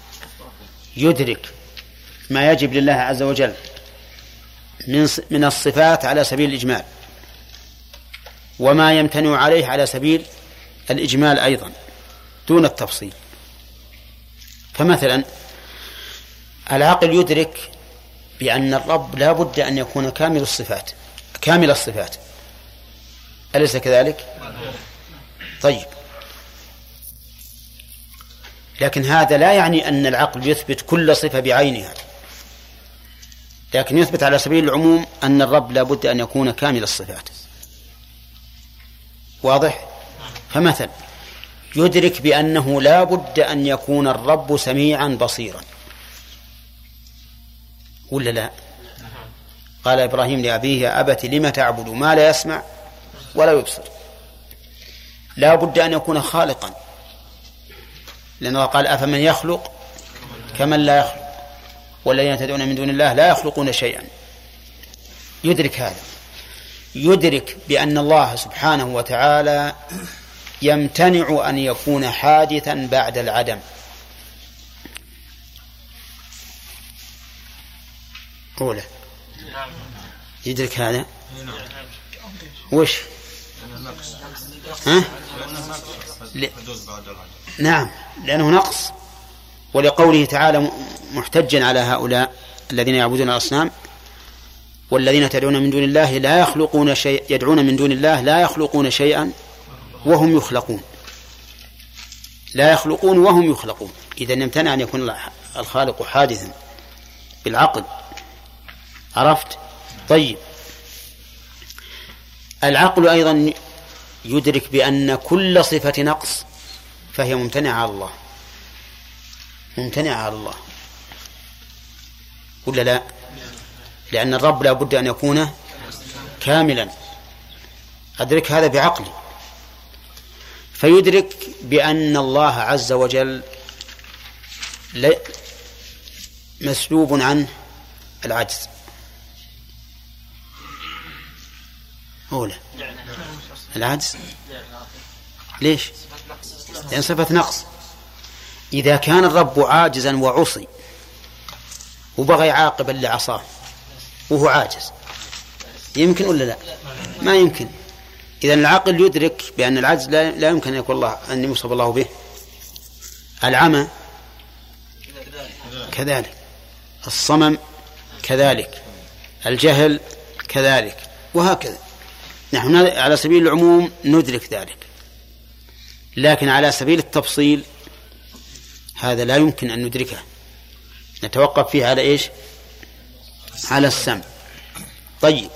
A: يدرك ما يجب لله عز وجل من من الصفات على سبيل الإجمال. وما يمتنع عليه على سبيل الإجمال أيضا دون التفصيل. فمثلا العقل يدرك بأن الرب لا بد أن يكون كامل الصفات كامل الصفات. أليس كذلك؟ طيب. لكن هذا لا يعني أن العقل يثبت كل صفة بعينها. لكن يثبت على سبيل العموم أن الرب لا بد أن يكون كامل الصفات. واضح؟ فمثل يدرك بأنه لا بد أن يكون الرب سميعا بصيرا. ولا لا؟ قال إبراهيم لأبيه يا أبت لم تعبد؟ ما لا يسمع ولا يبصر. لا بد أن يكون خالقا. لأنه قال أفمن يخلق؟ كمن لا يخلق. والذين تدعون من دون الله لا يخلقون شيئا. يدرك هذا. يدرك بأن الله سبحانه وتعالى يمتنع أن يكون حادثا بعد العدم. أولى يدرك هذا؟ وش؟ ها؟ ل... نعم لأنه نقص. ولقوله تعالى محتجا على هؤلاء الذين يعبدون الأصنام والذين تدعون من دون الله لا يخلقون شيء يدعون من دون الله لا يخلقون شيئا وهم يخلقون. لا يخلقون وهم يخلقون. إذا يمتنع أن يكون الخالق حادثا بالعقل. عرفت؟ طيب. العقل أيضا يدرك بأن كل صفة نقص فهي ممتنعة على الله. ممتنعة على الله. ولا لا؟ لأن الرب لا بد أن يكون كاملا. أدرك هذا بعقلي. فيدرك بأن الله عز وجل مسلوب عنه العجز. أولى. العجز. ليش؟ لأن صفة نقص. إذا كان الرب عاجزا وعصي وبغى يعاقب اللي عصاه وهو عاجز. يمكن ولا لا؟ ما يمكن. إذا العقل يدرك بأن العجز لا, لا يمكن أن يكون الله أن يوصف الله به. العمى كذلك. الصمم كذلك. الجهل كذلك. وهكذا. نحن على سبيل العموم ندرك ذلك. لكن على سبيل التفصيل هذا لا يمكن أن ندركه. نتوقف فيه على إيش؟ على السمع. طيب.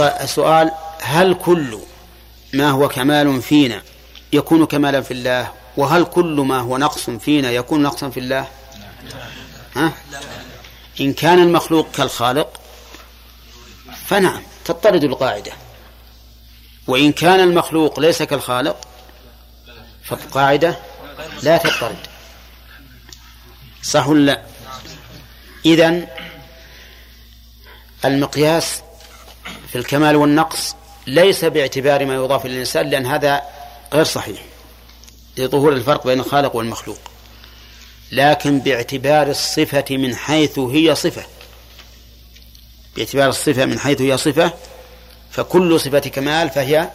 A: السؤال هل كل ما هو كمال فينا يكون كمالا في الله؟ وهل كل ما هو نقص فينا يكون نقصا في الله؟ ها؟ إن كان المخلوق كالخالق فنعم تضطرد القاعدة. وإن كان المخلوق ليس كالخالق فالقاعدة لا تضطرد صح ولا لا؟ إذن المقياس في الكمال والنقص ليس باعتبار ما يضاف للإنسان لأن هذا غير صحيح. لظهور الفرق بين الخالق والمخلوق. لكن باعتبار الصفة من حيث هي صفة. باعتبار الصفة من حيث هي صفة فكل صفة كمال فهي